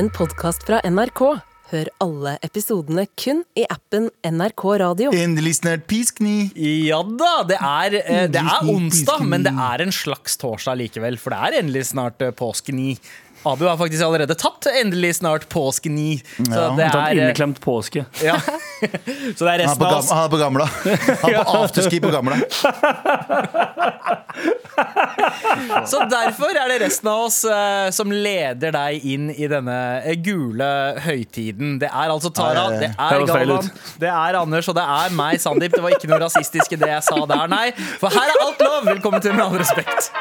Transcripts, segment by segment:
en podkast fra NRK. Hør alle episodene kun i appen NRK Radio. Endelig snart piskni. Ja da, det er, eh, det er onsdag, men det er en slags torsdag likevel. For det er endelig snart eh, påskeni. Abu har faktisk allerede tatt endelig snart påskeni. Så Ja, det er eh, inneklemt påske. ja. Så det er resten på, av oss. han er på gamla. Han er på afterski på gamla. Så derfor er det resten av oss uh, som leder deg inn i denne eh, gule høytiden. Det er altså Tara, det er Galvan, det er Anders og det er meg, Sandeep. Det var ikke noe rasistisk i det jeg sa der, nei. For her er alt lov. Velkommen til Med all respekt.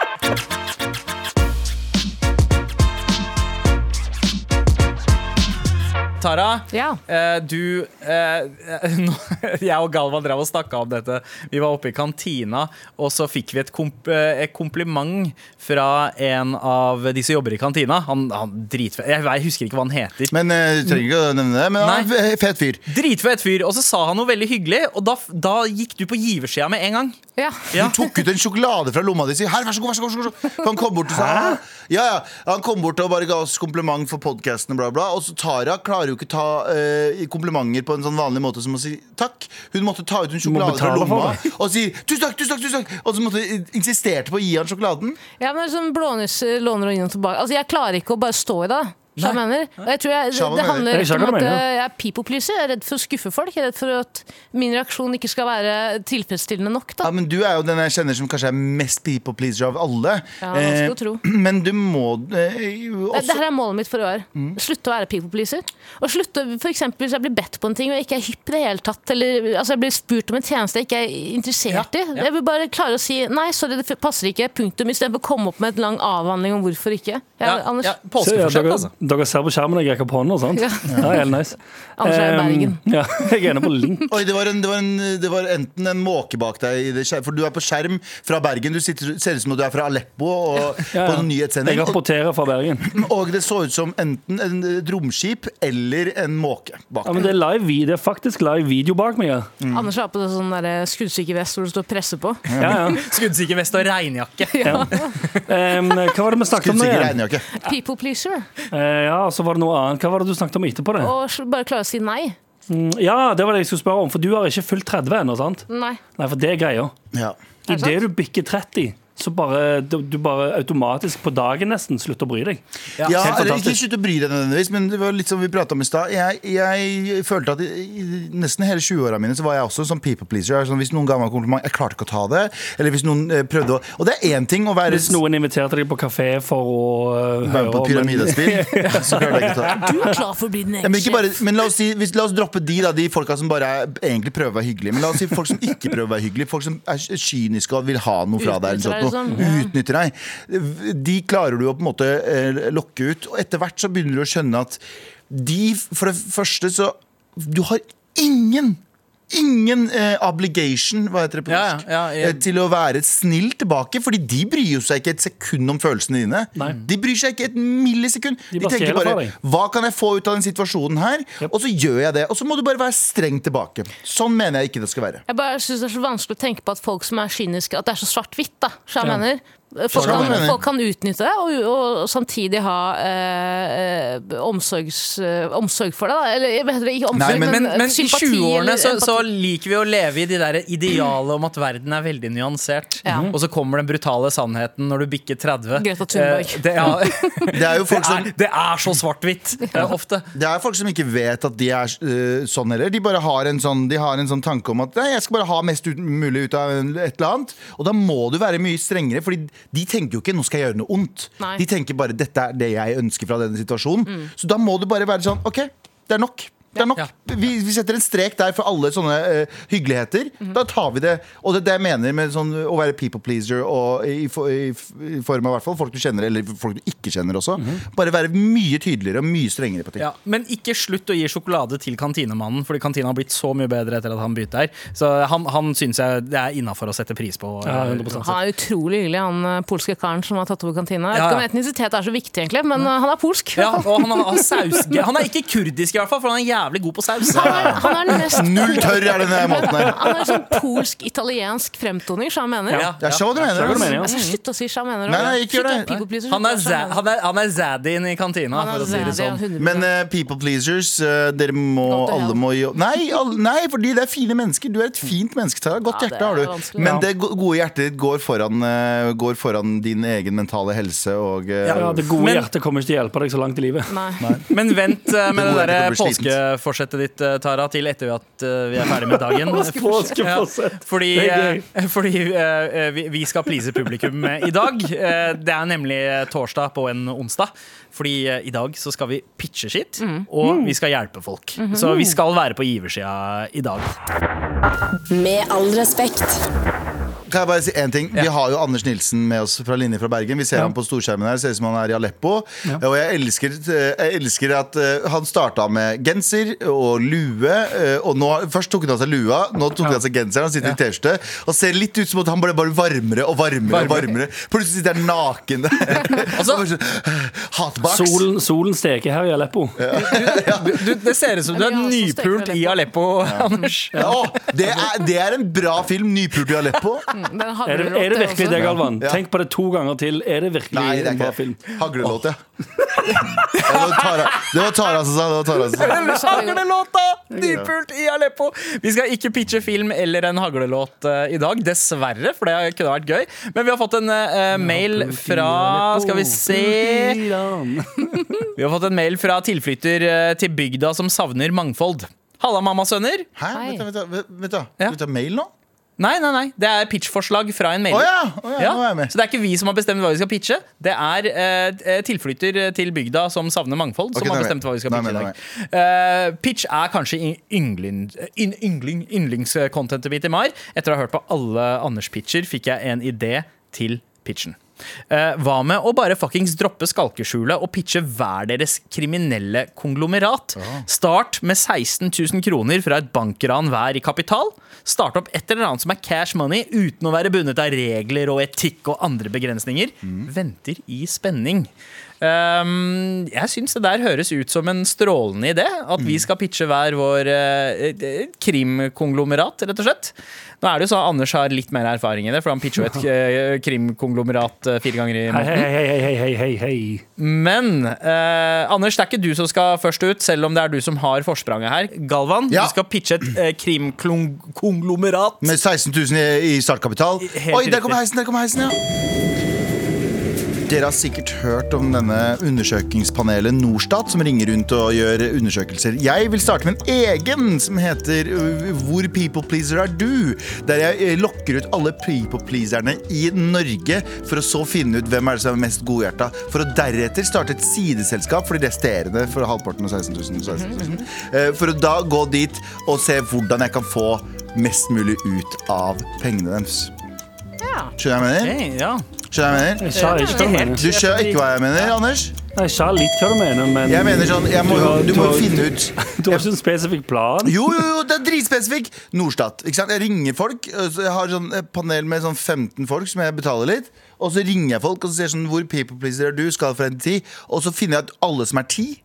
Tara, Ja. eh, du eh, nå- Jeg og Galvan drev og snakka om dette. Vi var oppe i kantina, og så fikk vi et, komp eh, et kompliment fra en av de som jobber i kantina. Han, han dritfett jeg, jeg husker ikke hva han heter. Men eh, du trenger ikke å nevne det. Men han er fet fyr. Dritfett fyr. Og så sa han noe veldig hyggelig, og da, da gikk du på giversida med en gang. ja. Ja. Du tok ut en sjokolade fra lomma di og sa Her, vær så god, vær så god. Vær så god. Han kom bort og sa ja, ja. Han kom bort og bare ga oss kompliment for podkasten, bla, bla. Og så Tara klarer jo ikke ta uh, komplimenter på en sånn vanlig måte som å si takk. Hun måtte ta ut en sjokolade fra lomma og si tusen takk, tusen takk, tusen takk. Og så måtte insisterte på å gi han sjokoladen. Ja, men sånn blånisser låner og inn og tilbake. Altså, jeg klarer ikke å bare stå i det. Så jeg mener. Og jeg tror jeg, det, det handler Jeg om at eh, jeg er people pleaser. Jeg er redd for å skuffe folk. Jeg er redd for at min reaksjon ikke skal være tilfredsstillende nok. Ja, men Du er jo den jeg kjenner som kanskje er mest people pleaser av alle. Ja, Eh, tro. Men du må eh, også Dette er målet mitt for i år. Slutte å være people pleaser. Og slutte, for eksempel, Hvis jeg blir bedt på en ting og jeg ikke er hypp i det hele tatt, eller altså, jeg blir spurt om en tjeneste jeg ikke er interessert Ja, i ja. Jeg vil bare klare å si nei, sorry, det passer ikke, punktum, istedenfor å komme opp med en lang avhandling om hvorfor ikke. Ja, Ja, Anders, ja, Påskeforsett, altså. Dere ser på skjermen jeg rekker opp hånda. sant? Ja. Ja, helt nice. Anders er i Um, Bergen. ja, jeg er inne på link. Oi, det var, en, det, var en, det var enten en måke bak deg, i det for du er på skjerm fra Bergen. Du sitter, ser ut som om du er fra Aleppo og, Ja, på ja. en nyhetssending. Jeg rapporterer fra Bergen. og det så ut som enten en, et romskip eller en måke bak deg. Ja, men det er live det er faktisk live video bak meg. Ja, Anders har på deg sånn der skuddsikker vest hvor du står og presser på. ja. ja. Skuddsikker vest og regnjakke. ja. Um, hva var det vi snakket om Skuddsikker igjen? People pleaser. Eh, ja, så var det noe annet. Hva var det du snakket om etterpå det? Og bare klare å si nei. Mm, Ja, det var det jeg skulle spørre om, for du har ikke fylt 30 ennå, sant? Nei. Nei, for det er greia. Ja. Det Idet du bikker 30, så bare, du, du bare automatisk på dagen nesten slutter å bry deg. Ja, ja eller ikke slutter slutt å bry deg nødvendigvis, men det var litt som vi pratet om i stad. Jeg, jeg følte at i, i nesten hele 20-åra mine så var jeg også sånn people pleaser. Jeg er Sånn, hvis noen ga meg en kompliment, jeg klarte ikke å ta det. Eller hvis noen eh, prøvde å Og det er én ting å være Hvis noen inviterte deg på kafé for å uh, være på pyramidespill, så klarte jeg ikke å ta det. Du er klar for å bli den Ja, men, ikke bare, men la oss, si, hvis, la oss droppe de da, de folka som bare er, egentlig prøver å være hyggelige. Men la oss si folk som ikke prøver å være hyggelige. Folk som er kyniske og vil ha noe fra deg. eller sånt. Liksom. Utnytter deg. De klarer du å på en måte eh, lokke ut. Og etter hvert så begynner du å skjønne at de, for det første så Du har ingen Ingen eh, obligation hva heter det på norsk, ja, ja, jeg- eh, til å være snill tilbake. Fordi de bryr seg ikke et sekund om følelsene dine. Nei. De bryr seg ikke et millisekund. De De, tenker bare hva kan jeg få ut av den situasjonen her? Yep. Og så gjør jeg det. Og så må du bare være streng tilbake. Sånn mener jeg ikke det skal være. Jeg bare synes det er så vanskelig å tenke på at folk som er kyniske At det er så svart-hvitt. da så jeg Ja. mener Folk kan, folk kan utnytte det og, og samtidig ha eh, eh, omsorgs, eh, omsorg for det. Da. Eller ikke omsorg, Nei, men- Men, men i 20-årene så, så liker vi å leve i de der idealet om at verden er veldig nyansert. Ja. Og så kommer den brutale sannheten når du bikker 30. Greta Thunberg. Eh, det, ja, Det er jo folk som er, det er så svart-hvitt eh, ofte. det er folk som ikke vet at de er uh, sånn heller. De bare har en sånn, de har en sånn tanke om at nei, jeg skal bare ha mest ut, mulig ut av et eller annet. Og da må du være mye strengere, Fordi de tenker jo ikke 'nå skal jeg gjøre noe ondt'. Nei. De tenker bare 'dette er det jeg ønsker fra denne situasjonen'. Så da må du bare være sånn 'OK, det er nok'. Det er nok. Ja. Vi, vi setter en strek der for alle sånne uh, hyggeligheter. Da tar vi det. Og det er det jeg mener med sånn, å være people pleaser og i, i, i form av hvert fall folk du kjenner, eller folk du ikke kjenner også. Bare være mye tydeligere og mye strengere på ting. Ja, men ikke slutt å gi sjokolade til kantinemannen, fordi kantina har blitt så mye bedre etter at han begynte her. Så han, han syns jeg det er innafor å sette pris på. Ja, eh, 100%. Han er utrolig hyggelig, han eh, polske karen som har tatt over kantina. Jeg vet Ja, ja. etnisitet er så viktig, egentlig, men han er polsk. Ja, og han har Han er ikke kurdisk, i hvert fall, for han er jævlig god på saus. Han er, han er den Null tørr er denne måten her. Han har sånn polsk-italiensk fremtoning, så han mener. Ja. Jeg skjønner hva du mener. Mener, ja. Jeg å si sja mener. Nei, nei, ikke gjør det. Slutt Han er, slutt han er, han er zaddien i kantina, for å si det sånn. Men uh, people pleasers, uh, dere må Alle må jo Nei, alle, nei, fordi det er fine mennesker. Du er et fint menneske, Tara. Godt Ja, hjerte har du. Men det gode hjertet ditt går foran, uh, går foran din egen mentale helse og Ja, det gode Men- hjertet kommer ikke til å hjelpe deg så langt i livet. Nei. Men vent med Det det går slitent. påskeforsettet ditt, eh, Tara, til etter at eh, vi er ferdig med dagen. Påskeforsett. Fordi, eh, fordi eh, vi, vi skal please publikum eh, i dag. Eh, Det er nemlig eh, torsdag på en onsdag. Fordi eh, i dag så skal vi pitche shit, og vi skal hjelpe folk. Så vi skal være på giversida i dag. Med all respekt. Kan jeg bare si en ting? Vi har jo Anders Nilsen med oss fra Linje fra Bergen. Vi ser ham på storskjermen her, ser ut som han er i Aleppo. Og jeg elsker, jeg elsker at eh, han starta med genser og lue. eh, Og nå, først tok han av seg lua, nå tok han av seg genseren. Han sitter i T-skjorte og ser litt ut som at han ble bare varmere og varmere. og varmere Plutselig sitter han naken der. Altså- sånn, Hatbox. Solen, solen steker her i Aleppo. Du, du, det ser ut som du er nypult i Aleppo, Anders. Ja, det, er, det er en bra film. Nypult i Aleppo. Den Er det, er det virkelig det, Galvan? Ja. Tenk på det to ganger til. Er det virkelig Nei, det er en bra film? Haglelåt, ja. Det var Tara, som sa det. var Tara som sa. Haglelåta! Dypult i Aleppo. Vi skal ikke pitche film eller en haglelåt eh, i dag, dessverre, for det kunne vært gøy. Men vi har fått en uh, mail fra Skal vi se Vi har fått en mail fra tilflytter eh, til bygda som savner mangfold. Halla, mammasønner. Hæ? Vent, da, vent, da, vent da. Skal vi ta mail nå? Nei, nei, nei. Det er pitchforslag fra en mailer. Oh, ja! Oh, ja, Nå er jeg med. Så det er ikke vi som har bestemt hva vi skal pitche. Det er eh, tilflytter til bygda som savner mangfold, okay, som har bestemt hva vi skal pitche i dag. Uh, pitch er kanskje y- yngling, yndlingscontentet mitt i mai. Etter å ha hørt på alle Anders pitcher, fikk jeg en idé til pitchen. Eh, hva med å bare fuckings droppe skalkeskjulet og pitche hver deres kriminelle konglomerat? Start med 16 000 kroner fra et bankran hver i kapital. Start opp et eller annet som er cash money uten å være bundet av regler og etikk og andre begrensninger. Venter i spenning. Um, jeg syns det der høres ut som en strålende idé. At vi skal pitche hver vår eh, krimkonglomerat, rett og slett. Nå er det jo sånn Anders har litt mer erfaring i det, for han pitcher jo et eh, krimkonglomerat fire ganger i måneden. hei, hei, hei, hei, hei, hei. Men eh, Anders, det er ikke du som skal først ut, selv om det er du som har forspranget her. Galvan, Ja. du skal pitche et eh, krimkonglomerat. Med 16 000 i, i startkapital. Helt Oi, der kommer heisen! der kommer heisen, ja dere har sikkert hørt om denne undersøkingspanelet Norstat, som ringer rundt og gjør undersøkelser. Jeg vil starte med en egen som heter uh, Hvor people pleaser er du? Der jeg eh, lokker ut alle people pleaserne i Norge for å så finne ut hvem er det som er mest godhjerta, for å deretter starte et sideselskap for de resterende for halvparten av 16 000. 16 000. Eh, For å da gå dit og se hvordan jeg kan få mest mulig ut av pengene deres. Ja. Skjønner jeg mener? Okay, ja. Skjønner jeg hva jeg mener? Jeg sa ikke hva du mener. Du skjønner ikke hva jeg mener, Anders? Nei, Jeg sa litt hva du mener, men Jeg mener sånn, jeg må, Du har- Du må jo finne ut Du har ikke en spesifikk plan? Jo, jo, jo, det er dritspesifikk! Norstat. Ikke sant? Jeg ringer folk. så Jeg har sånn et panel med sånn 15 folk som jeg betaler litt. Og så ringer jeg folk og så sier sånn Hvor people pleaser er du? Skal fra 1 til 10. Og så finner jeg ut alle som er 10.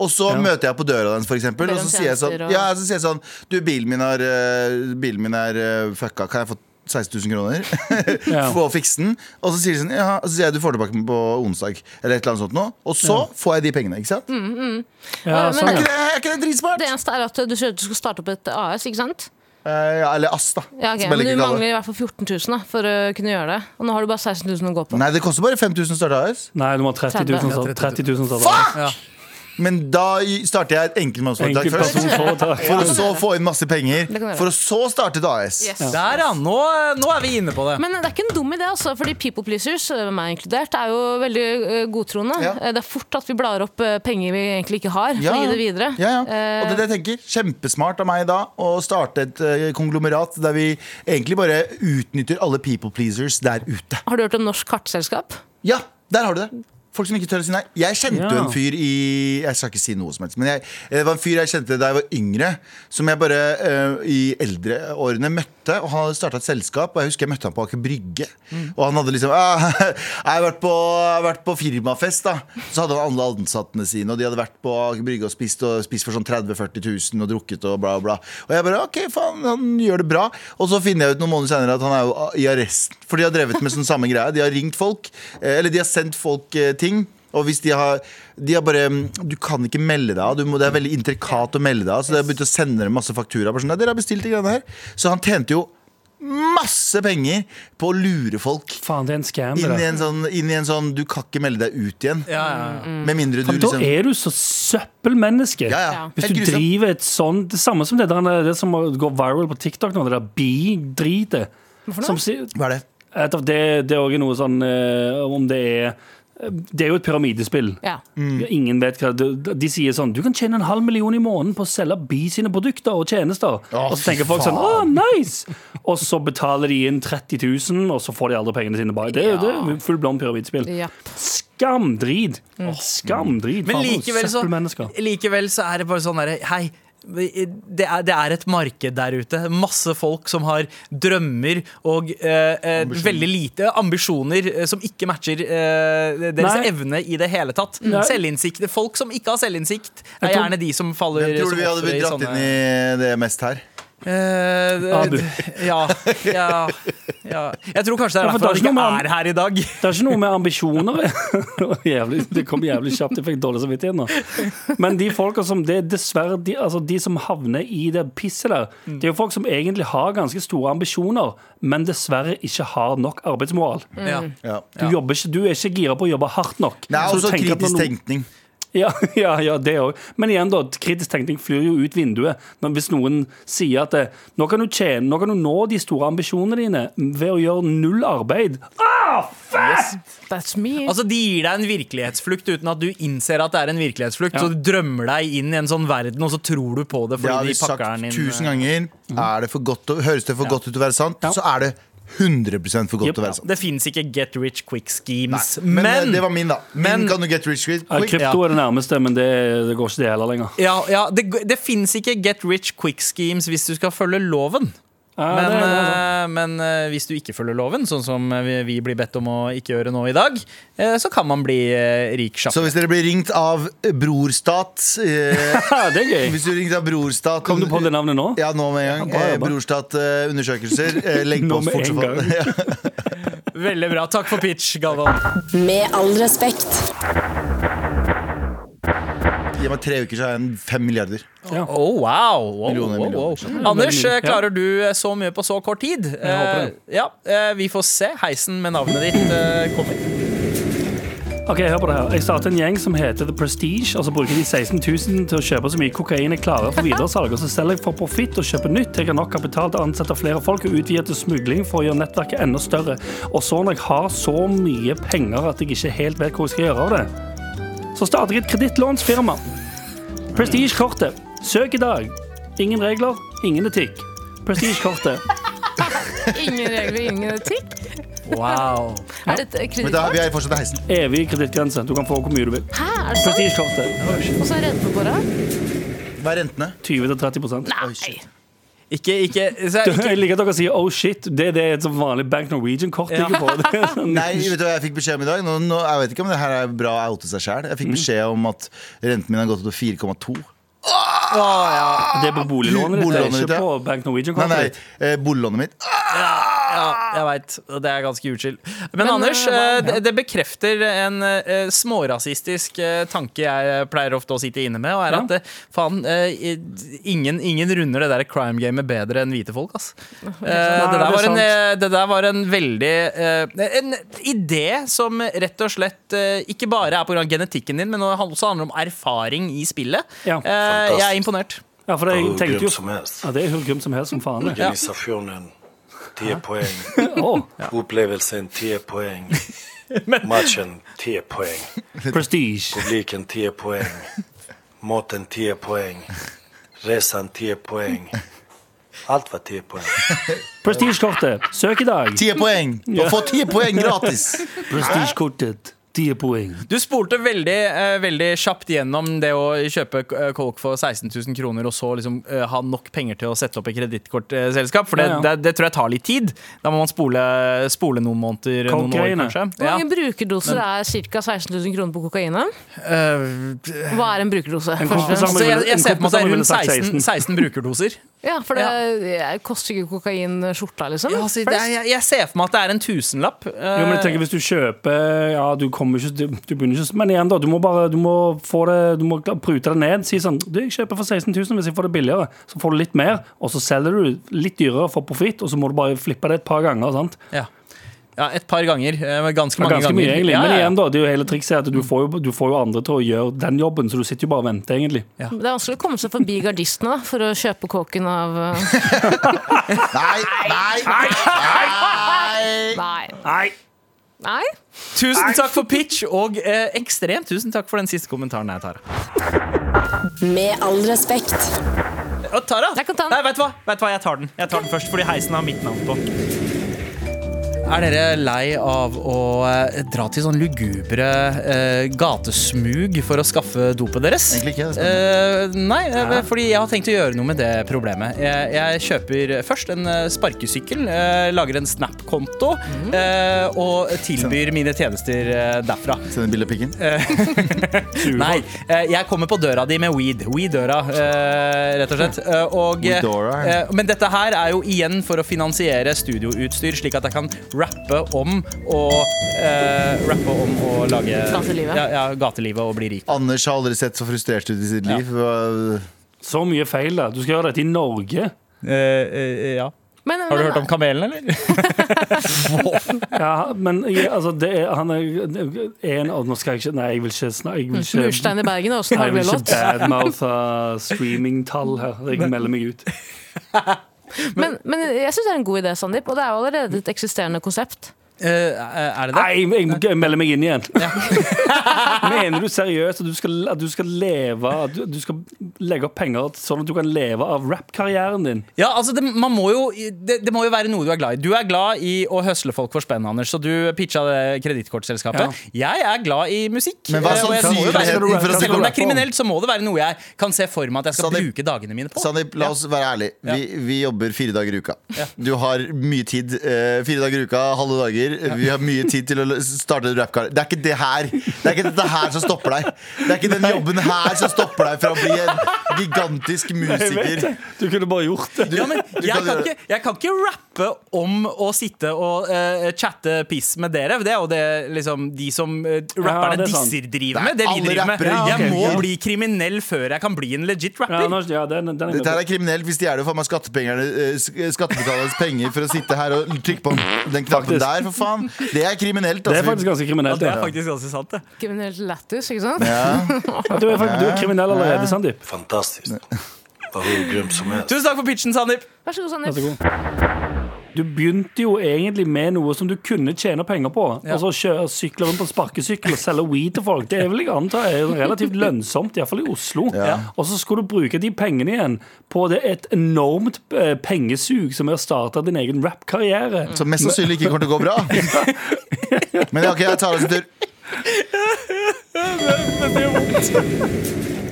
Og så møter jeg på døra deres, for eksempel. Ber Og om så sier jeg sånn, tjenester og- ja, så sier jeg sånn Du, bilen min er, eh, bilen min er eh, fucka. Kan jeg få 16 000 kroner? for Få fikse den. Og så sier de sånn Ja, så sier jeg du får tilbake den på onsdag. Eller et eller annet sånt nå. Og så får jeg de pengene. Ikke sant? Ja, Men- sånn, Er ikke det, er ikke det dritsmart? Det eneste er at du sier at du skal starte opp et AS, ikke sant? Eh, ja, eller ASS, da. Ja, okay. Men du mangler det. i hvert fall 14 000 da, for å kunne gjøre det. Og nå har du bare 16 000 å gå på. Nei, det koster bare 5000 å starte AS. Nei, du må ha 30 000 start- 30 000 starter. Ja. Men da starter jeg et enkeltmannsforetak først. For å så få inn masse penger. For å så starte et AS. Yes. Der, ja. Nå, nå er vi inne på det. Men det er ikke en dum idé, altså, fordi people pleasers, øh, meg inkludert, er jo veldig øh, godtroende. Ja. Eh, Det er fort at vi blar opp penger vi egentlig ikke har, for Ja, å gi det videre. Ja, ja. Eh, Og det er det jeg tenker. Kjempesmart av meg da å starte et eh, konglomerat der vi egentlig bare utnytter alle people pleasers der ute. Har du hørt om Norsk Kartselskap? Ja, der har du det. Folk som ikke tør å si nei. Jeg kjente jo Ja. en fyr i Jeg skal ikke si noe som helst, men jeg, det var en fyr jeg kjente da jeg var yngre, som jeg bare uh, i eldre årene møtte. Og han hadde starta et selskap, og jeg husker jeg møtte han på Aker Brygge. Og han hadde liksom ah, Jeg har vært på, vært på firmafest, da. Så hadde han alle ansattene sine, og de hadde vært på Aker Brygge og spist, og spist for sånn 30 000-40 000 og drukket og bla, bla. Og jeg bare OK, faen, han gjør det bra. Og så finner jeg ut noen måneder senere at han er jo i arresten. For de har drevet med sånn samme greie. De har ringt folk, eh, eller de har sendt folk eh, ting. Og hvis de har, de har bare Du kan ikke melde deg av. Det er veldig intrikat å melde deg av. Så de har begynt å sende dem masse fakturaer. Sånn, dere har bestilt de greiene her Så han tjente jo masse penger på å lure folk Faen, det er en scam. inn i en sånn, inn i en sånn Du kan ikke melde deg ut igjen. Ja, ja, ja. Med mindre du Faen, Da liksom er du så søppelmenneske. Ja, ja. Ja. Hvis du driver et sånn Det samme som det, der, det som går viral på TikTok nå, det der bi-dritet. Hva er det? Det, det er også noe sånn eh, Om det er Det er jo et pyramidespill. Ja. Mm. Ingen vet hva de, de sier sånn Du kan tjene en halv million i måneden på å selge Bi sine produkter og tjenester. og så tenker folk sånn Å, nice! Og så betaler de inn 30 000, og så får de aldri pengene sine tilbake. Det, jo- det er full blond pyramidespill. Ja. Skamdrit! Skamdrit. Men likevel så, likevel så er det bare sånn derre Hei. Det er, det er et marked der ute. Masse folk som har drømmer og eh, eh, veldig lite ambisjoner eh, som ikke matcher eh, deres Nei. evne i det hele tatt. Nei. Selvinnsikt. Folk som ikke har selvinnsikt, er gjerne de som faller Hvem tror du vi hadde blitt dratt sånne- inn i det mest her? Eh, Abu. ja, ja, ja. Jeg tror kanskje det er derfor det er han ikke er her i dag. Det er ikke noe med ambisjoner jævlig, Det kom jævlig kjapt, jeg fikk dårlig samvittighet nå. Men de folka som det er dessverre de, altså de som havner i det pisset der, det er jo folk som egentlig har ganske store ambisjoner, men dessverre ikke har nok arbeidsmoral. Mm. Ja. Du, ikke, du er ikke gira på å jobbe hardt nok. Det er også kritisk noen- tenkning. Ja, ja, ja det òg. Men igjen, da. Kritisk tenkning flyr jo ut vinduet. Men hvis noen sier at det, nå kan, du tjene, nå kan du nå de store ambisjonene dine ved å gjøre null arbeid ah, That's me. Altså De gir deg en virkelighetsflukt uten at du innser at det er en virkelighetsflukt. Ja. Så du drømmer deg inn i en sånn verden, og så tror du på det Det fordi har vi de sagt pakker den inn. tusen ganger. Er det for godt å, høres det for Ja. godt ut til å være sant, Ja. så er det 100 for godt Yep. til å være sant. Det fins ikke get rich quick schemes. Men, men eh, det var min, da. Min men- kan du get rich quick? Ja, krypto er det nærmeste, men det, det går ikke det heller lenger. ja, ja, det, det fins ikke get rich quick schemes hvis du skal følge loven. Men, det, det, sant. eh, men eh, hvis du ikke følger loven, sånn som vi, vi blir bedt om å ikke gjøre nå i dag, eh, så kan man bli rik rik Så hvis dere blir ringt av Brorstat eh, det er gøy. Hvis du ringte av Brorstat Kom du på det navnet nå? Ja, nå med en gang. Ja, Eh. Brorstat-undersøkelser. Eh, legg på oss med fort en som faen. Ja. Veldig bra. Takk for pitch, Galvan. Med all respekt. Gi meg tre uker, så har jeg en fem milliarder. Oh, wow. wow, Millioner, wow, wow. millioner. Anders, klarer du eh, så mye på så kort tid? Jeg håper det. Eh, ja, eh, Vi får se. Heisen med navnet ditt kommer. Ok, hør på det her. Jeg starter en gjeng som heter The Prestige, og så bruker de 16 000 til å kjøpe så mye kokain jeg klarer for videresalg, og så selger jeg for profitt og kjøper nytt. Jeg har nok kapital til å ansette flere folk og utvide til smugling for å gjøre nettverket enda større. Og så når jeg har så mye penger at jeg ikke helt vet hvor jeg skal gjøre av det, så starter jeg et kredittlånsfirma. Prestige-kortet. Søk i dag. Ingen regler, ingen etikk. Prestige-kortet. Ingen regler, ingen etikk. Wow. Er det Men kreditt? da, vi er fortsatt i heisen. Evig kredittgrense. Du kan få hvor mye du vil. Hæ, er det sant? Prestige-kortet. Og så er rentene på det? Hva er rentene? 20-30% Nei. Ikke, ikke, så, Jeg ikke liker at dere sier 'oh shit'. Det er det et sånn vanlig Bank Norwegian-kort Ja. ligger på. Det er sånn- Nei, vet du hva jeg fikk beskjed om i dag? Nå, nå, jeg vet ikke om det her er bra å oute seg sjæl. Jeg fikk beskjed om at renten min har gått opp til 4,2. Ja. Det er på boliglånet ditt, det er Boliglånet ditt, ikke ja. på Bank Norwegian-kortet nei, nei, eh, boliglånet mitt. Ja, jeg veit. Det er ganske utskilt. Men, Men, Anders, ja. eh, det, det bekrefter en uh, smårasistisk uh, tanke jeg pleier ofte å sitte inne med, og er Ja. at eh, faen, uh, ingen, ingen runder det der crime-gamet bedre enn hvite folk, ass. Eh, det, der er var en, eh, det der var en veldig eh, En idé som rett og slett eh, ikke bare er pga. genetikken din, men også handler om erfaring i spillet. Ja. Eh, jeg er imponert. Ja, for jeg tenkte jo som helst. Ja, det er jo grumt som helst som faen. det. 10 poäng. Åh, Upplevelsen 10 poeng. Matchen 10 poeng. prestige. Publiken 10 poeng. Maten 10 poeng. Resan 10 poeng. Alt var 10 poeng. Prestige-kortet. Søk i dag. 10 poeng! Du får 10 poeng gratis! Prestige-kortet. 10 poeng. Du spolte veldig, eh, veldig kjapt gjennom det å kjøpe eh, Coke for 16 000 kroner, og så liksom eh, ha nok penger til å sette opp et kredittkortselskap. For det, Ja, ja. det, det tror jeg tar litt tid. Da må man spole, spole noen måneder, noen år kanskje. Hvor Ja. mange brukerdoser er ca. 16 000 kroner på kokainet? Uh, Hva er en brukerdose? En jeg, jeg ser på meg rundt 16, 16 brukerdoser. Ja, for det det koster ikke kokain skjorta, liksom? Ja, altså, det er, jeg, jeg ser for meg at det er en tusenlapp. Jo, men jeg tenker Hvis du kjøper Ja, du kommer ikke Du, du begynner ikke Men igjen, da. Du må bare Du må få det Du må prute det ned. Si sånn Du, jeg kjøper for 16 000 hvis jeg får det billigere. Så får du litt mer, og så selger du litt dyrere for profitt, og så må du bare flippe det et par ganger. sant? ja. Ja, et par ganger. eh, Ganske mange ganske ganger. mye, Men ja, ja. igjen, da. Det er jo hele trikset at du får, jo, du får jo andre til å gjøre den jobben, så du sitter jo bare og venter, egentlig. Det er vanskelig å komme seg forbi gardistene da, for å kjøpe kåken av uh, Nei, nei, nei! Nei. Nei! Nei? Tusen takk for pitch, og eh, ekstremt tusen takk for den siste kommentaren jeg Tara. Med all respekt. Å, Tara? Jeg kan ta den. Nei, vet du hva? Vet du hva? Jeg tar den. Jeg tar den først, fordi heisen har mitt navn på. Er dere lei av å eh, dra til sånn lugubre eh, gatesmug for å skaffe dopet deres? Egentlig ikke, det. Eh, nei, ja. fordi jeg har tenkt å gjøre noe med det problemet. Jeg, jeg kjøper først en eh, sparkesykkel, eh, lager en Snap-konto eh, og tilbyr mine tjenester eh, derfra. Send en bilde av pikken. Nei, eh, jeg kommer på døra di med weed. Weed-døra, eh, rett og slett. Eh, Og, eh, eh, men dette her er jo igjen for å finansiere studioutstyr, slik at jeg kan rappe om å eh, Rappe om å lage Gatelivet. Ja, ja, gatelivet og bli rik. Anders har aldri sett så frustrert ut i sitt liv. Så mye feil, da. Du skal gjøre dette i Norge. Eh, ja. Men, Har du men- hørt om kamelen, eller? Ja, men jeg, altså, det er, han er en av Nå skal jeg ikke Nei, jeg vil ikke snakke Murstein i Bergen er også en Nei, jeg vil ikke badmouthe streamingtall her. Jeg melder meg ut. Men, men jeg syns det er en god idé, Sandeep. Og det er jo allerede et eksisterende konsept. Eh, er det det? Nei, jeg, må- jeg melder meg inn igjen. Mener du seriøst at du skal, at du skal leve at du, du skal legge opp penger sånn at du kan leve av rappkarrieren din? Ja, altså det, man må jo, det, det må jo være noe du er glad i. Du er glad i å høsle folk for spenn, Anders, så du pitcha det kredittkortselskapet. Jeg er glad i musikk. Men hva jeg være- sannsynligheten Selv om det er kriminelt, så må det være noe jeg kan se for meg at jeg skal Sandeep- bruke dagene mine på. Sandeep, la oss være ærlig. Vi, vi jobber fire dager i uka. Du har mye tid. eh, fire dager i uka, halve dager. Vi har mye tid til å starte en rappkarriere. Det er ikke det her Det er ikke dette her som stopper deg. Det er ikke den jobben her som stopper deg fra å bli en gigantisk musiker. Du kunne bare gjort det. Ja, men jeg, kan ikke, jeg kan ikke rappe om å sitte og uh, chatte piss med dere. Det er jo det liksom, de som uh, rapperne det er disser driver er med. Det vi driver med. rappere. Jeg må bli kriminell før jeg kan bli en legit rapper. Ja, ja, den, den Dette her er kriminelt. Vi stjeler jo faen meg eh, skattebetalernes penger for å sitte her og trykke på den knappen Faktisk. der, for faen. Det er kriminelt. Det er Altså. faktisk ganske Ja, det er faktisk ganske sant, det. Kriminelt lættis, ikke sant? Ja. Du er, faktisk, du er kriminell allerede, Sandeep. Fantastisk. Tusen takk for pitchen, Sandeep. Vær så god, Sandeep. Du begynte jo egentlig med noe som du kunne tjene penger på. Ja. Altså kjøre sykle rundt på sparkesykkel og selge weed til folk. Det er vel jeg antar er relativt lønnsomt, iallfall i Oslo. Ja. Og så skulle du bruke de pengene igjen på det et enormt eh, pengesug som er å starte din egen rappkarriere. Som mest sannsynlig ikke kommer til å gå bra. Men ok, jeg tar oss en tur.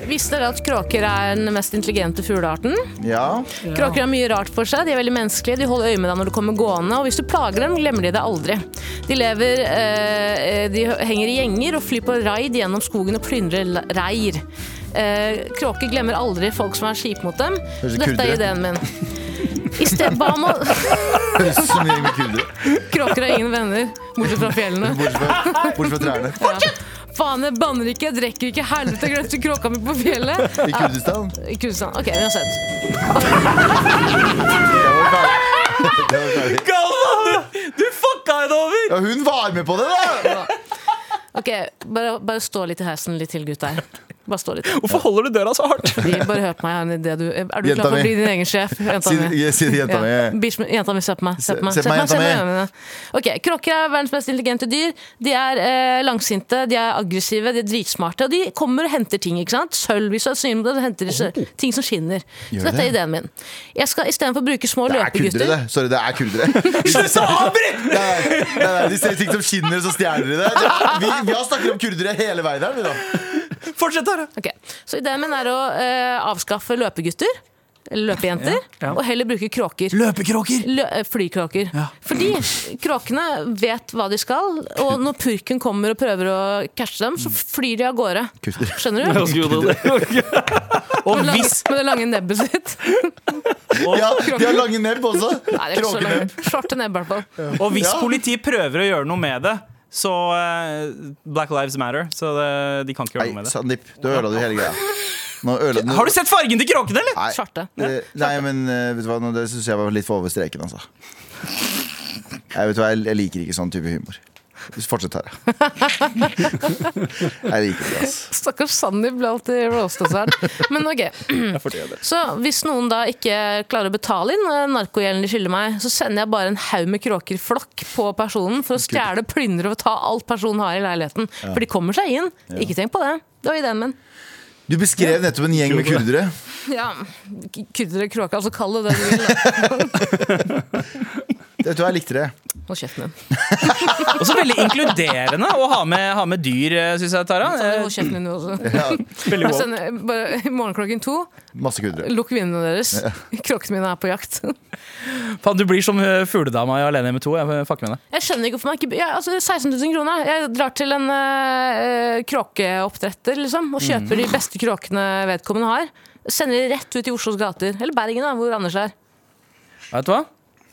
Visste dere at kråker er den mest intelligente fuglearten? Ja. Kråker har mye rart for seg, de er veldig menneskelige, de holder øye med deg når du kommer gående, og hvis du plager dem, glemmer de deg aldri. De lever eh, De henger i gjenger og flyr på raid gjennom skogen og plyndrer reir. Eh, kråker glemmer aldri folk som er kjipe mot dem, dette er ideen min. I stedet ba om å. Kråker har ingen venner, bortsett fra fjellene. Bortsett fra, bortsett fra trærne. Faen, jeg banner ikke, jeg drikker ikke, helvete, jeg glemte kråka mi på fjellet. I Kurdistan. I Kurdistan. Ok, uansett. Det var ferdig. Det var Du fucka henne over! Ja, hun var med på det, da! Ok, bare, bare stå litt i heisen litt til, gutter. Bare stå litt. Hvorfor holder du døra så hardt? Bare hør på meg. idé, du. Er du klar for å bli din egen sjef? Jenta mi. si det, jenta mi. Ja. Jenta mi, se på meg. Se på meg, jenta mi. Ok, Kråker er verdens mest intelligente dyr. De er eh, langsinte, de er aggressive, de er dritsmarte. Og de kommer og henter ting. ikke sant? Sølv, hvis du er synlig med det, så henter de ting som skinner. Gjør Så dette er ideen min. Jeg skal istedenfor å bruke små løpegutter Det er kurdere, det. Sorry, det er kurdere. Slutt å avbryte! De ser ting som skinner, så stjeler de det. Det- Vi, vi har snakket om kurdere hele veien her. vi da. Fortsett, Tara. Okay. Så ideen min er å uh, avskaffe løpegutter, eller løpejenter, Ja. og heller bruke kråker. Løpekråker. Lø flykråker. flykråker. Fordi kråkene vet hva de skal, og når purken kommer og prøver å catche dem, så flyr de av gårde. Kutter. Skjønner du? Og Med, lang, hvis med det lange nebbet sitt. Ja, de har lange nebb også. Nei, det er ikke så Kråkenebb. lange. Svarte nebb, i hvert fall. Og hvis politiet prøver å gjøre noe med det, så uh, Black Lives Matter. Så det, de kan ikke gjøre noe med det. Sandeep, du ødela du hele greia. Nå ødela du Har du sett fargen til kråkene, eller? Nei, Svarte. eh, Nei, men uh, vet du hva, nå, det syns jeg var litt for over streken, altså. Jeg, vet du hva, jeg, jeg liker ikke sånn type humor. Fortsett, Tara. Jeg liker det, altså. Stakkars Sandeep ble alltid roastet her. Men ok. Så hvis noen da ikke klarer å betale inn eh, narkogjelden de skylder meg, så sender jeg bare en haug med kråker flokk på personen for å stjele, plyndre og ta alt personen har i leiligheten. For de kommer seg inn. Ikke tenk på det. Det var ideen min. Du beskrev nettopp en gjeng med kurdere. Ja, Kurdere, kråke, altså kall det det du vil. Vet du hva, jeg likte det. Hold kjeften din. Og så veldig inkluderende å ha med, ha med dyr, syns jeg, Tara. Hold Eh, kjeften din du også. Veldig Jeg sender bare i morgen klokken to. Masse kurdere. Lukk vinduene deres. Kråkene mine er på jakt. Faen, du blir som eh, fugledama i Alene hjemme to. Jeg fucker med deg. Jeg skjønner ikke hvorfor man ikke jeg, altså 16 000 kroner. Jeg drar til en uh, kråkeoppdretter liksom, og kjøper de beste kråkene vedkommende har. Sender de rett ut i Oslos gater. Eller Bergen, da, hvor Anders er. Vet du hva?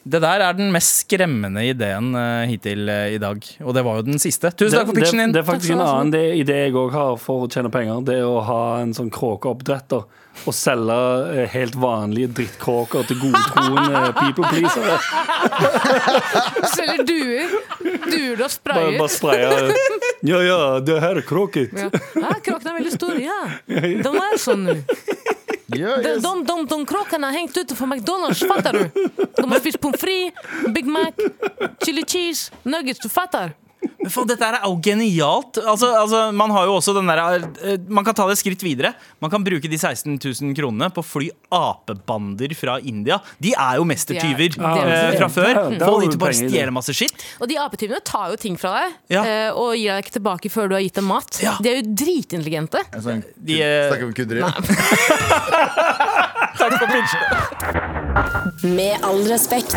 Det der er den mest skremmende ideen eh, hittil eh, i dag. Og det var jo den siste. Tusen takk for pitchen det, din. det er faktisk en annen det- idé jeg òg har for å tjene penger. Det er å ha en sånn kråkeoppdretter og selge eh, helt vanlige drittkråker til godtroende people pleasere. Selger duer. Duer du og Bare, sprayer. bare sprayer. Ja, ja, det her er kråket. Ja. Kråken kråkene er veldig store, ja. De er sånn nå. Ja, De, yes. de, de, de kråkene har hengt ute fra McDonald's, fattar du? De har spist pommes frites, Big Mac, chili cheese, nuggets, du fattar? Men faen, dette er jo genialt. Altså, altså, man har jo også den der, eh, Man kan ta det et skritt videre. Man kan bruke de 16 000 kronene på å fly apebander fra India. De er jo mestertyver er- er eh, fra før. Få de til bare å stjele masse skitt. Og de apetyvene tar jo ting fra deg Ja. eh, og gir deg ikke tilbake før du har gitt dem mat. Ja. De er jo dritintelligente. Snakker om De, eh, for pitchen. Med all respekt.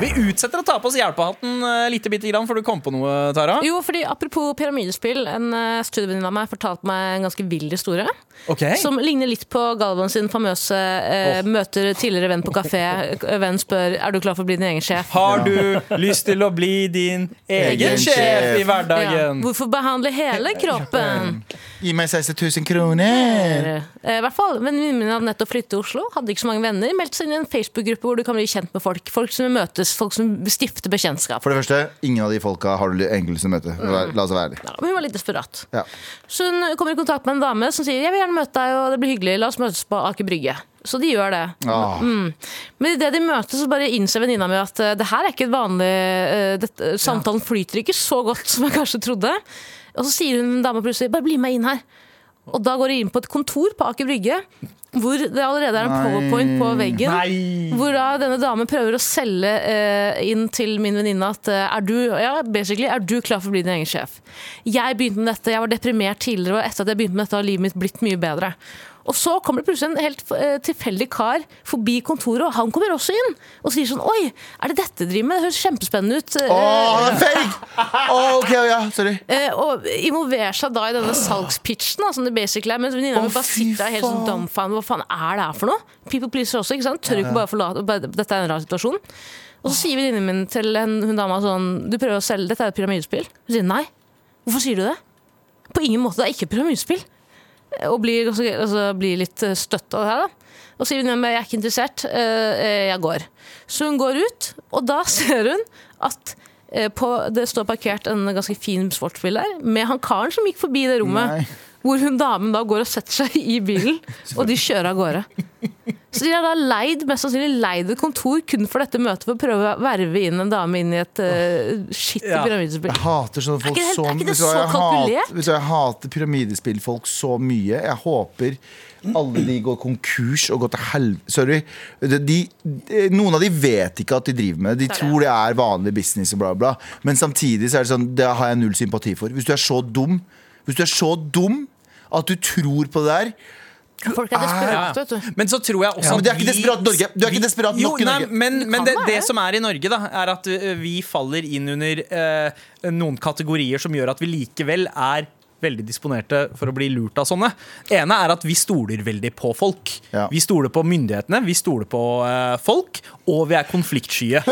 Vi utsetter å ta på oss hjelpehatten uh, lite bitte grann, for du kom på noe, Tara. Jo, fordi Apropos pyramidespill, en uh, studievenninne av meg fortalte meg en ganske vill historie. Okay. Som ligner litt på Galvan sin famøse eh, møter tidligere venn på kafé. Venn spør er du klar for å bli din egen sjef. Har du lyst til å bli din egen Egen sjef sjef. i Ja. hverdagen? Hvorfor behandle hele kroppen? Gi meg 16 000 kroner. Eh, I hvert fall, Venninnen min hadde nettopp flyttet til Oslo, hadde ikke så mange venner. Meldte seg inn i en Facebook-gruppe hvor du kan bli kjent med folk. Folk som møtes, folk som stifter bekjentskap. For det første, ingen av de folka har du egentlig lyst til å møte. La la oss være ærlige. Ja, hun var litt desperat. Ja. Så hun kommer i kontakt med en dame som sier jeg vil gjerne møte deg, og det blir hyggelig. La oss møtes på Aker Brygge. Så de gjør det. Ah. Men idet de møtes, så bare innser venninna mi at eh, det her er ikke et vanlig eh, dette, Samtalen flyter ikke så godt som jeg kanskje trodde. Og så sier hun dama plutselig bare bli med inn her. Og da går de inn på et kontor på Aker Brygge. Hvor det allerede er en Nei. powerpoint på veggen. Nei. Hvor da denne damen prøver å selge eh, inn til min venninne at eh, er du ja, basically, er du klar for å bli din egen sjef? Jeg begynte med dette, jeg var deprimert tidligere, og etter at jeg begynte med dette, har livet mitt blitt mye bedre. Og så kommer det plutselig en helt eh, tilfeldig kar forbi kontoret, og han kommer også inn. Og sier sånn Oi, er det dette du driver med? Det høres kjempespennende ut. Å, han er fake! Å, ok, ja, sorry. Eh, og involverer seg da i denne salgspitchen, som det basically er. Mens venninna oh, mi bare sitter der helt sånn dumfound. Hva faen er det her for noe? People pleaser også, ikke sant? Tør ikke bare forlate Dette er en rar situasjon. Og så sier venninnen min til en, hun dama sånn Du prøver å selge Dette er et pyramidespill. Hun sier nei. Hvorfor sier du det? På ingen måte. Det er ikke et pyramidespill. Og blir, altså, blir litt eh, støtt av det her, da. Og sier hun jeg er ikke interessert, eh, jeg går. Så hun går ut, og da ser hun at eh, på, det står parkert en ganske fin sportsbil der, med han karen som gikk forbi det rommet. Nei. Hvor hun damen da går og setter seg i bilen, og de kjører av gårde. Så de har da leid, mest sannsynlig leid et kontor kun for dette møtet for å prøve å verve inn en dame inn i et uh, shitty Ja. pyramidespill. Jeg hater sånne folk Er ikke er ikke så jeg kalkulert? Jeg hater pyramidespillfolk så mye. Jeg håper alle de går konkurs og går til helvete. Sorry. De, de, noen av de vet ikke at de driver med det. De tror det er vanlig business og bla, bla. Men samtidig så er det sånn, det har jeg null sympati for. Hvis du er så dum, hvis du er så dum at du tror på det der Folk er desperate, vet du. Men så tror jeg også Ja, men du er ikke desperat i Norge. Du er ikke desperat nok i nei, Norge. Men, men det, det som er i Norge, da, er at uh, vi faller inn under uh, noen kategorier som gjør at vi likevel er veldig disponerte for å bli lurt av sånne. Det ene er at vi stoler veldig på folk. Ja. Vi stoler på myndighetene, vi stoler på uh, folk, og vi er konfliktskye.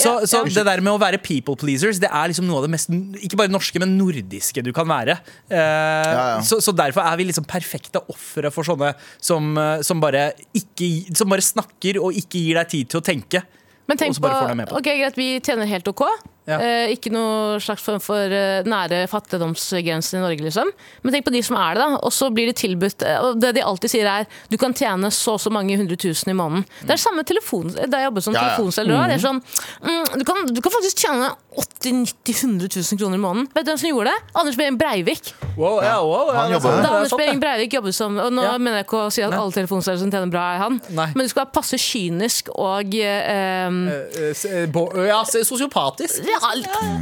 Så, så det der med å være people pleasers, det er liksom noe av det mest Ikke bare norske, men nordiske du kan være. Uh, ja. Så, så derfor er vi liksom perfekte ofre for sånne som, eh, som, bare ikke, som bare snakker og ikke gir deg tid til å tenke. Men tenk på, på ok, greit, Vi tjener helt OK. Ja. Eh, ikke noe slags form for eh, nære fattigdomsgrensen i Norge, liksom. Men tenk på de som er det, da. Og så blir de tilbudt eh, og Det de alltid sier, er du kan tjene så og så mange hundre tusen i måneden. Det er samme telefon, da jeg jobbet som Ja, ja. telefonselger. Det er sånn mm, du, kan, du kan faktisk tjene 80 90 100 000 kroner i måneden. Vet du hvem som gjorde det? Anders Behring Breivik. Wow, ja, wow, ja, Han det Da er Anders. Behring Breivik jobbet som Og nå Ja. mener jeg ikke å si at alle telefonselgere som tjener bra, er han. Nei. Men du skal være passe kynisk og eh, Eh, eh, bo- Ja, sosiopatisk. Ja,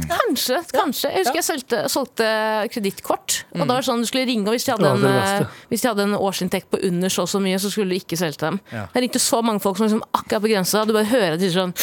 kanskje. kanskje. Jeg husker jeg solgte, solgte kredittkort. Og da var det sånn du skulle ringe, og hvis de hadde en, hvis de hadde en årsinntekt på under så og så mye, så skulle du ikke selge til dem. Ja. Jeg ringte så mange folk som liksom akkurat på grensa. og Du bare hører at de sier sånn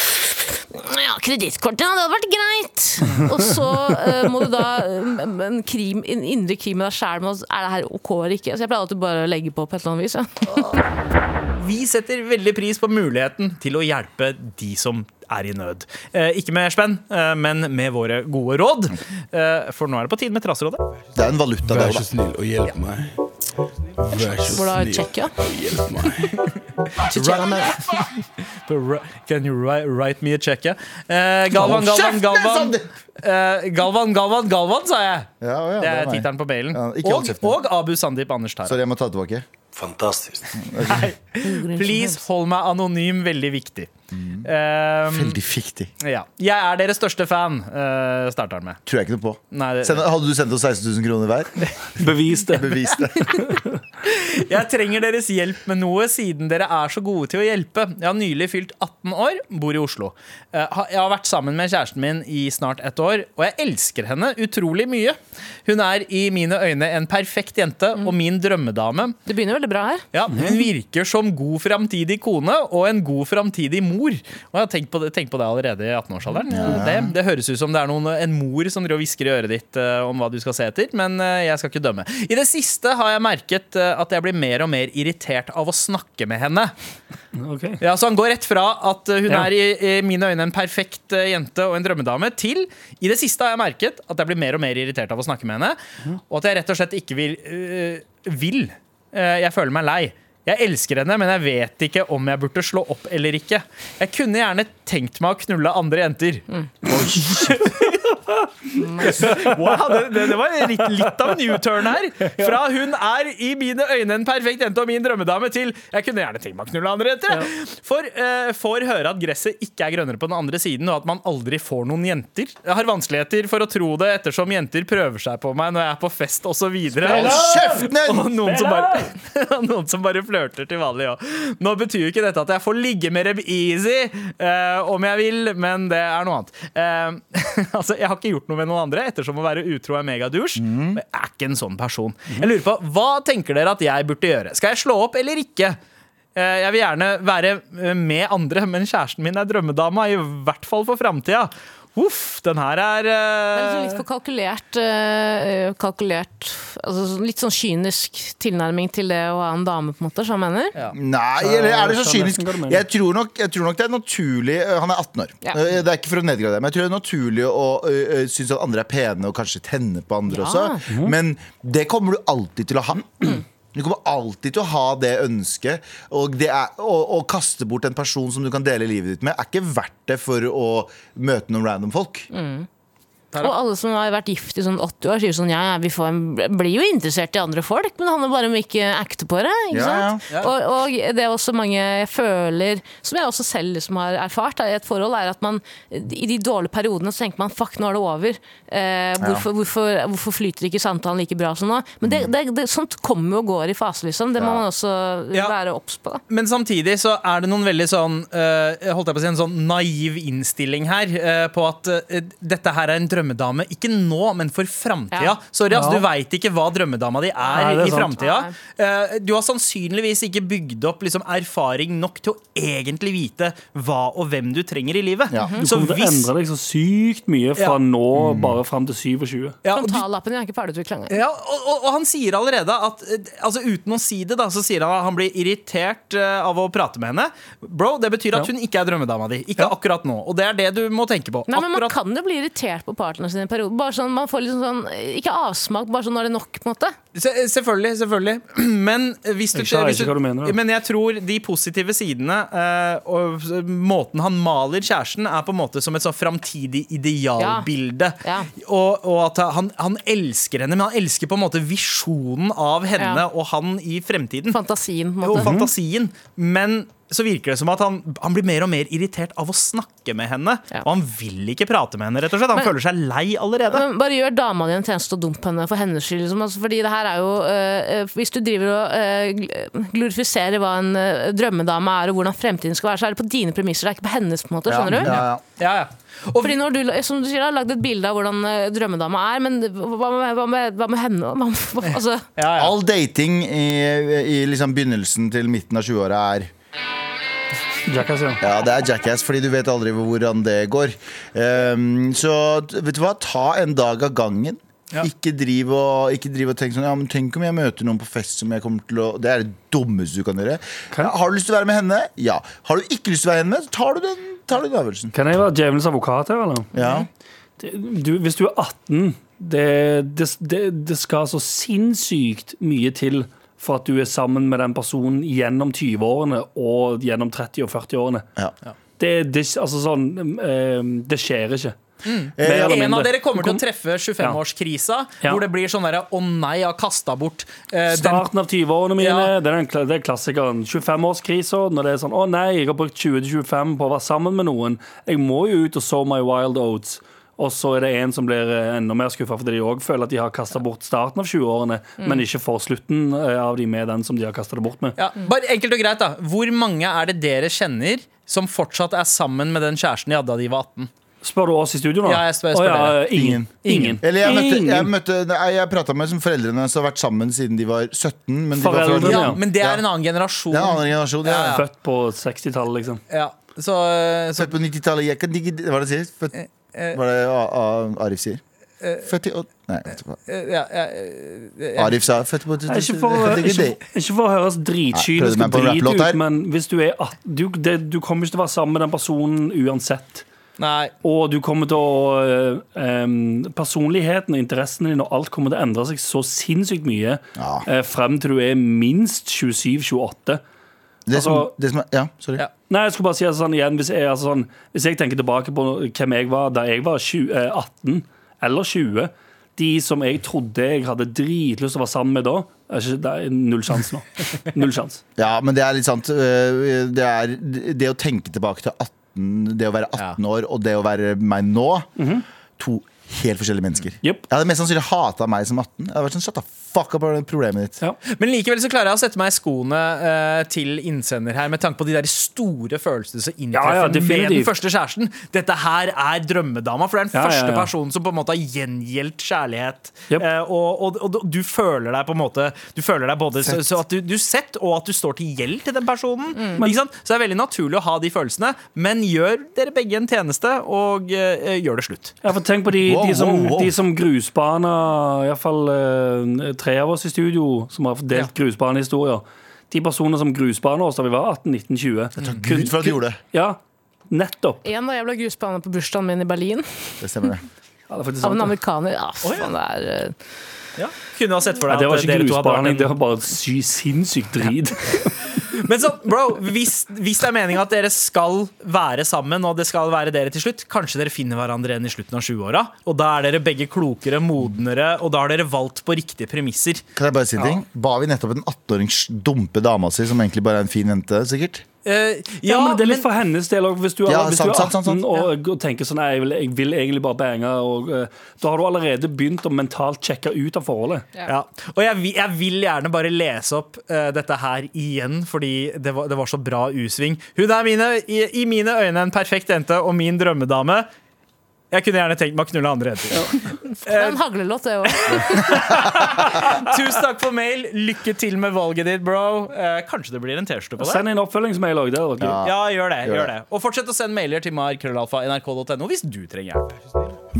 ja, kredittkortet, ja, det hadde vært greit! Og så uh, må du da eh, En, krim, en indre krim med deg sjæl med Er det her OK eller ikke? Så jeg pleier alltid bare å legge på på et eller annet vis. Ja. Vi setter veldig pris på muligheten til å hjelpe de som er i nød. Eh, ikke med spenn, eh, men med våre gode råd. Eh, for nå er det på tide med Traserådet. Det er en valuta, Vær så snill og hjelp meg. Vær så Hvor da Tsjekkia? hjelp meg. Can you write, write me a check? Eh, Galvan, Galvan, Galvan. er Eh, Galvan, Galvan, Galvan, sa jeg. Ja, ja, Det er tittelen på mailen. Ja, og, og Abu Sandeep Anders Tara. Sorry, jeg må ta det tilbake. Fantastiskt. Please, hold meg anonym. Veldig viktig. Mm. Um, Veldig fiktig. ja. Jeg er deres største fan, uh, starter han med. Tror jeg ikke noe på. Nei, det, Send, hadde du sendt oss 16 000 kroner hver? Bevis det. Bevis det. Jeg trenger deres hjelp med noe, siden dere er så gode til å hjelpe. Jeg har nylig fylt 18 år, bor i Oslo. Eh, Jeg har vært sammen med kjæresten min i snart ett år, og jeg elsker henne utrolig mye. Hun er i mine øyne en perfekt jente og min drømmedame. Det begynner veldig bra her. Ja, Hun virker som god framtidig kone og en god framtidig mor. Og jeg har tenkt på det, tenkt på det allerede i 18-årsalderen. Det, det høres ut som det er noen, en mor som hvisker i øret ditt eh, om hva du skal se etter, men eh, jeg skal ikke dømme. I det siste har jeg merket at jeg blir mer og mer irritert av å snakke med henne. Okay. Ja, så Han går rett fra at eh, hun Ja. er i, i mine øyne en perfekt eh, jente og en drømmedame, til i det siste har jeg merket at jeg blir mer og mer irritert av å snakke med henne. Og at jeg rett og slett ikke vil. øh, vil. Jeg føler meg lei. Jeg elsker henne, men jeg vet ikke om jeg burde slå opp eller ikke. Jeg kunne gjerne tenkt meg å knulle andre jenter. Wow, det, det, det var litt, litt av en U-turn her. Fra hun er i mine øyne en perfekt jente og min drømmedame, til jeg kunne gjerne tenkt meg å knulle andre jenter. For uh, får høre at gresset ikke er grønnere på den andre siden, og at man aldri får noen jenter. Jeg har vanskeligheter for å tro det ettersom jenter prøver seg på meg når jeg er på fest osv. Kjeften! Og noen som bare, noen som bare flørter til vanlig òg. Nå betyr jo ikke dette at jeg får ligge med Reb Easy uh, om jeg vil, men det er noe annet. Uh, altså, Jeg har ikke gjort noe med noen andre, ettersom å være utro er megadouche. Men jeg er ikke en sånn person. Jeg lurer på, Hva tenker dere at jeg burde gjøre? Skal jeg slå opp eller ikke? Eh, Jeg vil gjerne være eh, med andre, men kjæresten min er drømmedama, i hvert fall for framtida. Uff, den her er Det er liksom eh, litt for kalkulert, uh, kalkulert altså sånn- Litt sånn kynisk tilnærming til det å ha en dame, på en måte, som han mener. Ja. Nei, eller er det så kynisk? Jeg tror, nok, jeg tror nok det er naturlig Han er 18 år. Ja. Det er ikke for å nedgradere, men jeg tror det er naturlig å øh, synes at andre er pene og kanskje tenne på andre Ja. også. Men det kommer du alltid til å ha. Du kommer alltid til å ha det ønsket. Og det er, å, å kaste bort en person som du kan dele livet ditt med, er ikke verdt det for å møte noen random folk. Tara? Og alle som har vært gift i sånn 80 år, sier sånn ja, ja, vi får en, blir jo interessert i andre folk, men det handler bare om ikke acte på det. Ikke Ja, sant? ja. Og, og det er også mange føler, som jeg også selv liksom har erfart i et forhold, er at man i de dårlige periodene så tenker man fuck, nå er det over. Eh, hvorfor, hvorfor, hvorfor flyter ikke samtalen like bra som nå? Men det, det, det, sånt kommer og går i fase, liksom. Det må man også være obs på. Men samtidig så er det noen veldig sånn eh, Holdt jeg på å si en sånn naiv innstilling her eh, på at eh, dette her er en drømmedame. Ikke nå, men for framtida. Ja. Sorry, altså, Ja. du veit ikke hva drømmedama di er Nei, er i framtida. Eh, du har sannsynligvis ikke bygd opp liksom, erfaring nok til å egentlig vite hva og hvem du trenger i livet. Ja. Du kommer til å endre deg så sykt mye fra Ja. nå Mm. bare fram til 27. ja, og du- Frontallappen er ikke ferdigutvikla engang. Ja, og, og, og han sier allerede at eh, Altså Uten å si det, da så sier han at han blir irritert eh, av å prate med henne. Bro, Det betyr at Ja. hun ikke er drømmedama di. Ikke akkurat nå. Og det er det du må tenke på. Nei, men Man kan jo bli irritert på partneren sin i en periode. Bare sånn, man får liksom sånn, Ikke avsmak, bare sånn nå er det nok. på en måte Se, selvfølgelig, selvfølgelig. Men hvis du, Jeg hvis du, du mener. Men jeg tror de positive sidene uh, og måten han maler kjæresten, er på en måte som et sånn framtidig idealbilde. Ja. Og, og at han, han elsker henne, men han elsker på en måte visjonen av henne Ja. og han i fremtiden. Fantasien, på en måte. måte. fantasien. Men så virker det som at han, han blir mer og mer irritert av å snakke med henne. Ja. Og han vil ikke prate med henne, rett og slett. Han Men- føler seg lei allerede. Men bare gjør dama di en tjeneste og dump henne for hennes skyld. Liksom. Altså, fordi det her er jo øh, Hvis du driver og øh, glorifiserer hva en øh, drømmedame er, og hvordan fremtiden skal være, så er det på dine premisser, det er ikke på hennes. på en måte, skjønner du? Ja, ja. Ja, ja. Og Fordi når du som du sier, har lagd et bilde av hvordan øh, drømmedama er, men hva med, hva med, hva med henne? Hva, altså, ja, ja. All dating i, i liksom begynnelsen til midten av 20-åra er Jackass, ja. Ja, det er jackass, fordi du vet aldri hvordan det går. Um, så vet du hva, ta en dag av gangen. Ja. Ikke driv og, ikke driv og tenk sånn Ja, men tenk om jeg møter noen på fest som jeg kommer til å Det er det dummeste du kan gjøre. Kan- Ja, har du lyst til å være med henne? Ja. Har du ikke lyst til å være med henne, så tar du den, tar du den avgjørelsen. Kan jeg være djevelens advokat her, eller? Ja. Du, hvis du er 18, det, det, det, det skal så sinnssykt mye til for at du er sammen med den personen gjennom 20-årene og gjennom 30- og 40-årene. Ja. Det, det, altså sånn, eh, det skjer ikke. Mm. En av dere kommer til å treffe 25-årskrisa, Ja. hvor det blir sånn derre 'Å nei, jeg har kasta bort eh, den Starten av 20-årene mine, Ja. det, er den, kla- det er klassikeren. 25-årskrisa, når det er sånn 'Å nei, jeg har brukt 20-25 på å være sammen med noen'. Jeg må jo ut og sow my wild oats. Og så er det en som blir eh, enda mer skuffa fordi de òg føler at de har kasta bort starten av 20-årene, men ikke får slutten eh, av de med den som de har kasta det bort med. ja, Bare enkelt og greit, da. Hvor mange er det dere kjenner som fortsatt er sammen med den kjæresten de hadde da de var 18? Spør du oss i studio nå? Ja, jeg spør- jeg spør ja, ingen. Ingen. Eller jeg møtte, jeg, møtte, jeg, jeg prata med som foreldrene som har vært sammen siden de var 17. Men de var Ja, Ja. Men det er en annen generasjon. Det er en annen generasjon. Ja, ja. Født på 60-tallet, liksom. Ja, så, eh, så Født på 90-tallet. Jeg kan ikke Hva er det du sier? Født, eh, hva er det Arif sier? Født i Nei, vet du hva. eh, ja, ja, eh, ja. Arif sa født på Ikke for, å høres dritkynisk og drit ut, men hvis du er du, det, du kommer ikke til å være sammen med den personen uansett. Nei. Og du kommer til å eh, Personligheten og interessene dine og alt kommer til å endre seg så sinnssykt mye Ja. eh, frem til du er minst 27-28. Det som, Altså- det som er, ja, sorry. Ja. Nei, jeg skulle bare si altså, sånn igjen hvis jeg, altså, sånn, hvis jeg tenker tilbake på hvem jeg var da jeg var 20, eh, 18 eller 20 De som jeg trodde jeg hadde dritlyst til å være sammen med da, er det er null sjanse nå. Null sjans. Ja, men det er litt sant. Øh, Det er det å tenke tilbake til 18, det å være 18 år og det å være meg nå. To helt forskjellige mennesker. Yep. Jeg hadde mest sannsynlig hata meg som 18. Jeg hadde vært sånn, Shut the fuck up, problemet ditt? Ja. Men likevel så klarer jeg å sette meg i skoene uh, til innsender her, med tanke på de der store følelsene som inntreffer Ja, ja, med den første kjæresten. Dette her er drømmedama, for det er den første ja. personen som på en måte har gjengjeldt kjærlighet. Yep. Uh, og, og, og du føler deg på en måte Du føler deg både så, så at du, du sett, og at du står til gjeld til den personen. Mm. Ikke sant? Så det er veldig naturlig å ha de følelsene, men gjør dere begge en tjeneste, og uh, gjør det slutt. Ja, for tenk på de, Wow, de som. De som grusbana Iallfall uh, tre av oss i studio som har delt grusbanehistorier. De personene som grusbana oss da vi var 18-19-20. Gud for at de gjorde det. Ja, nettopp. En da jeg ble grusbane på bursdagen min i Berlin, Det stemmer, det. Ja, det er av en amerikaner. Ja, faen, det er eh, Kunne ha sett for Ja, det var ikke en det var bare sy sinnssykt drit. Men så, bro, hvis, hvis det er meninga at dere skal være sammen, og det skal være dere til slutt, kanskje dere finner hverandre igjen i slutten av 20-åra, og da er dere begge klokere, modnere, og da har dere valgt på riktige premisser. Kan jeg bare si en ting? Ba vi nettopp en 18-åring dumpe dama si, som egentlig bare er en fin jente, sikkert? Eh, Ja, men det er litt for hennes del òg. Hvis du, er- Ja, hvis sant, du er sant, sant, 18 sant. og, og tenker sånn jeg vil, jeg vil egentlig bare bange, og uh, da har du allerede begynt å mentalt sjekke ut av forholdet. Ja. Og jeg, jeg vil gjerne bare lese opp uh, dette her igjen, fordi det var, det var så bra usving. Hun er mine, i, i mine øyne en perfekt jente og min drømmedame. Jeg kunne gjerne tenkt meg å knulle andre jenter. Det er en haglelåt, det òg. Tusen takk for mail. Lykke til med valget ditt, bro. Eh, kanskje det blir en T-skjorte på det? Send inn oppfølgingsmail òg. Gøy. Ja, gjør det. Gjør det. Og fortsett å sende mailer til mar.krøllalfa.nrk.no hvis du trenger hjelp.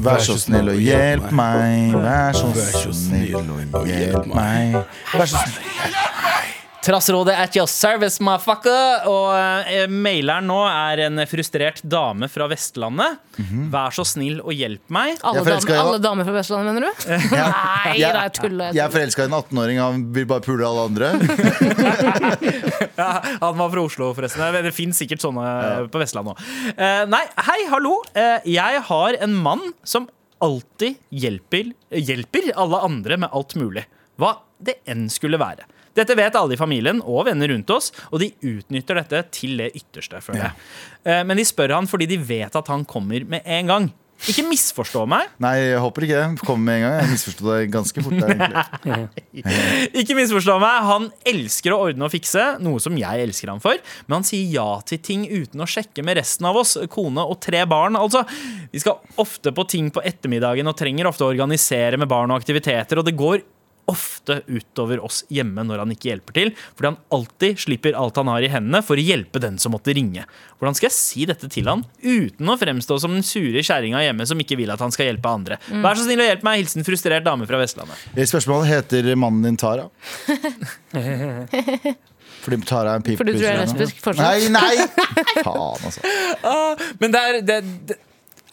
Vær så snill og hjelp meg. Vær så snill og hjelp meg. Vær så snill. Trassrådet at your service, motherfucker. Og eh, maileren nå er en frustrert dame fra Vestlandet. Vær så snill og hjelp meg. Alle, Jeg dam, jo- alle damer fra Vestlandet, mener du? Nei, det er tull. er Jeg er forelska i en 18-åring, han vil bare pule alle andre. Ja, han var fra Oslo, forresten. Det, det fins sikkert sånne på Vestlandet òg. Eh, nei, hei, hallo. Eh, jeg har en mann som alltid hjelper, hjelper alle andre med alt mulig. Hva det enn skulle være. Dette vet alle i familien og venner rundt oss, og de utnytter dette til det ytterste. føler jeg. Eh, men de spør han fordi de vet at han kommer med en gang. Ikke misforstå meg. Nei, jeg håper ikke det. Kom med en gang. Jeg misforsto det ganske fort. Der. Ikke misforstå meg, han elsker å ordne og fikse, noe som jeg elsker han for. Men han sier ja til ting uten å sjekke med resten av oss, kone og tre barn. Altså, Vi skal ofte på ting på ettermiddagen og trenger ofte å organisere med barn og aktiviteter, og det går ofte utover oss hjemme når han ikke hjelper til, fordi han alltid slipper alt han har i hendene for å hjelpe den som måtte ringe. Hvordan skal jeg si dette til han uten å fremstå som den sure kjerringa hjemme som ikke vil at han skal hjelpe andre? Vær så snill og hjelp meg. Hilsen frustrert dame fra Vestlandet. Spørsmålet heter mannen din Tara. Fordi Tara er en For du tror jeg er lesbisk fortsatt? Nei, nei! Faen, altså. Men det er, det, det,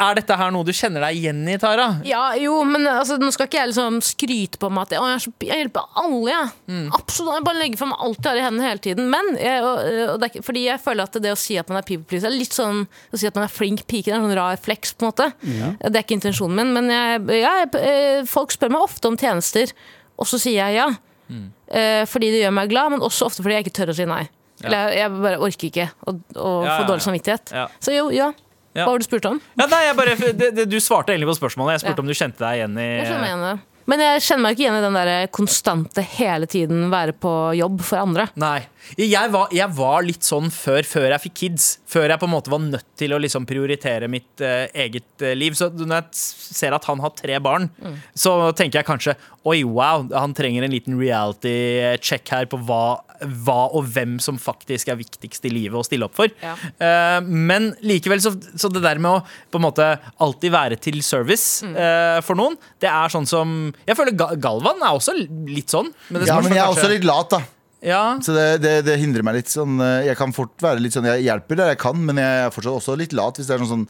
er dette her noe du kjenner deg igjen i, Tara? Ja, jo, men altså, nå skal ikke jeg liksom skryte på meg at «Å, jeg, så, jeg hjelper alle. Jeg. Mm. Absolutt, jeg bare legger frem alt jeg har i hendene hele tiden. Men jeg, og, og det er fordi jeg føler at det å si at man er people pleaser, er litt sånn å si at man er flink pike. Det er en sånn rar flex, på en måte. Det er ikke intensjonen min. Men jeg, ja, jeg, eh, folk spør meg ofte om tjenester, og så sier jeg ja. Mm. Eh, fordi det gjør meg glad, men også ofte fordi jeg ikke tør å si nei. Eller jeg, jeg bare orker ikke å, å Ja, ja, få dårlig samvittighet. Ja. Så jo, ja. Ja. Hva var det du spurte om? Ja, nei, jeg bare, det, det, du svarte egentlig på spørsmålet. Jeg spurte Ja. om du kjente deg igjen i Jeg meg igjen det. Men jeg kjenner meg ikke igjen i den der konstante hele tiden være på jobb for andre. Nei. Jeg var, jeg var litt sånn før, før jeg fikk kids. Før jeg på en måte var nødt til å liksom prioritere mitt uh, eget uh, liv. Så når jeg ser at han har tre barn, så tenker jeg kanskje Oi, wow, han trenger en liten reality check her på hva, hva og hvem som faktisk er viktigst i livet å stille opp for. Ja. Eh, men likevel, så, så det der med å på en måte alltid være til service eh, for noen, det er sånn som Jeg føler Galvan er også litt sånn. Men det Ja, men jeg er kanskje- også litt lat, da. ja. Så det, det, det hindrer meg litt sånn eh, Jeg kan fort være litt sånn Jeg hjelper der jeg kan, men jeg er fortsatt også litt lat hvis det er sånn sånn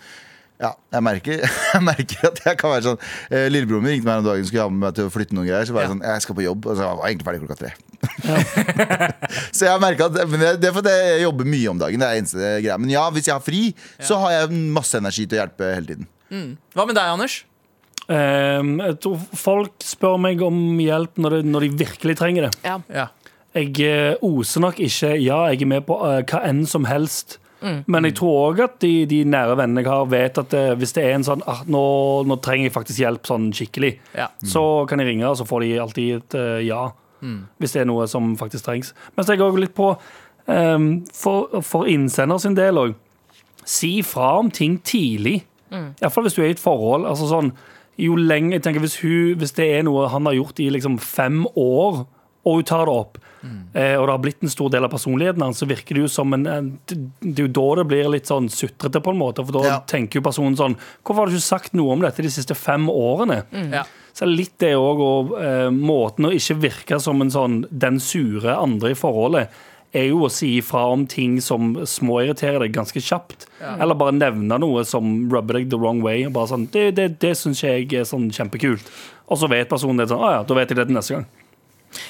ja, jeg merker, jeg merker at jeg kan være sånn eh, Lillebroren min ringte meg om dagen skulle ha med meg til å flytte noen greier. Så var jeg Ja. sånn, jeg skal på jobb. Og så var jeg egentlig ferdig klokka tre. så jeg merker at men det, det er fordi jeg jobber mye om dagen. Det er eneste greia. Men ja, hvis jeg har fri, så har jeg masse energi til å hjelpe hele tiden. Hva med deg, Anders? Um, jeg tror folk spør meg om hjelp når de, når de virkelig trenger det. Ja. Ja. Jeg eh, oser nok ikke Ja, jeg er med på uh, hva enn som helst. Men jeg tror òg at de, de nære vennene jeg har, vet at det, hvis det er en sånn ah, nå, nå trenger jeg faktisk hjelp sånn skikkelig, Ja. så kan jeg ringe, og så får de alltid et uh, ja. Hvis det er noe som faktisk trengs. Men så jeg òg litt på um, for, for innsender sin del òg. Si fra om ting tidlig. Iallfall hvis du er i et forhold. Altså sånn, jo lenge, jeg tenker hvis, hun, hvis det er noe han har gjort i liksom fem år, og hun tar det opp, eh, og det har blitt en stor del av personligheten hans, så virker det jo som en, det, er jo da det blir litt sånn sutrete, på en måte. For da Ja. tenker jo personen sånn Hvorfor har du ikke sagt noe om dette de siste fem årene? Ja. Så er det litt det òg, og eh, måten å ikke virke som en sånn den sure andre i forholdet, er jo å si ifra om ting som småirriterer deg ganske kjapt. Eller bare nevne noe som rubber deg the wrong way. Og bare sånn, Det, det, det syns jeg er sånn kjempekult. Og så vet personen det sånn Å ja, da vet jeg det til neste gang.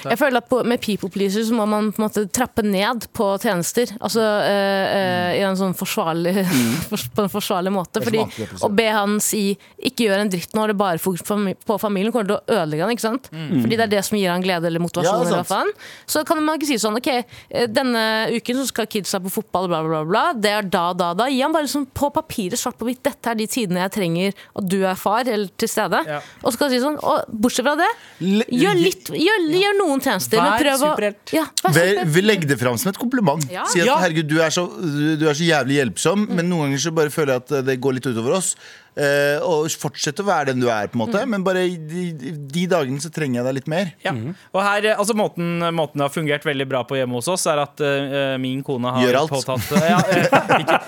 Jeg føler at på, Med people pleaser så må man på en måte trappe ned på tjenester. Altså øh, en sånn forsvarlig På en forsvarlig måte. Er Fordi Å be han si 'ikke gjør en dritt nå, det er bare fokus på familien', kommer til å ødelegge han, ikke sant? Fordi det er det som gir han glede eller motivasjon. Ja, eller hva faen. Så kan man ikke si sånn 'ok, eh, denne uken så skal kidsa på fotball', bla, bla, bla, bla. Det er da, da, da. Gi han bare sånn på papiret, svart på hvitt. Dette er de tidene jeg trenger at du er far eller til stede. Ja. Og så kan han si sånn, og bortsett fra det, gjør, litt, gjør, gjør noen tjenester. Vær superhelt. Ja, vær superhelt. vi legger det fram som et kompliment. Ja. Si at Ja. herregud, du er, så, du, du så jævlig hjelpsom, men noen ganger så bare føler jeg at det går litt utover oss. Eh, og fortsette å være den du er, på en måte men bare de, de dagene så trenger jeg deg litt mer. Ja. Og her, eh, altså måten, måten det har fungert veldig bra på hjemme hos oss, er at uh, min kone har Gjør alt. påtatt ja, eh, ikke,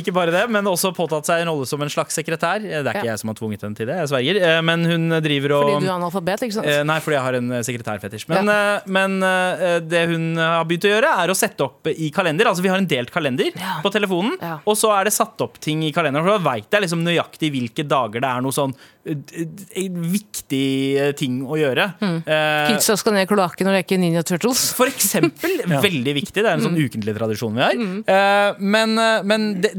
ikke bare det, men også påtatt seg en rolle som en slags sekretær. Det er ikke Ja. jeg som har tvunget henne til det, jeg sverger. Men hun driver og Fordi du er analfabet, ikke sant? Nei, fordi jeg har en sekretærfetisj. Men, men det hun har begynt å gjøre, er å sette opp i kalender. Altså Vi har en delt kalender Ja. på telefonen, Ja. og så er det satt opp ting i kalenderen. For da veit jeg liksom nøyaktig hvilke dager det er noe sånn eh, viktig eh, ting å gjøre. Mm. Eh, Kidsa skal ned i kloakken og leke Ninja Turtles. for eksempel. Veldig viktig. Det er en sånn ukentlig tradisjon vi har. Eh, men eh, men det,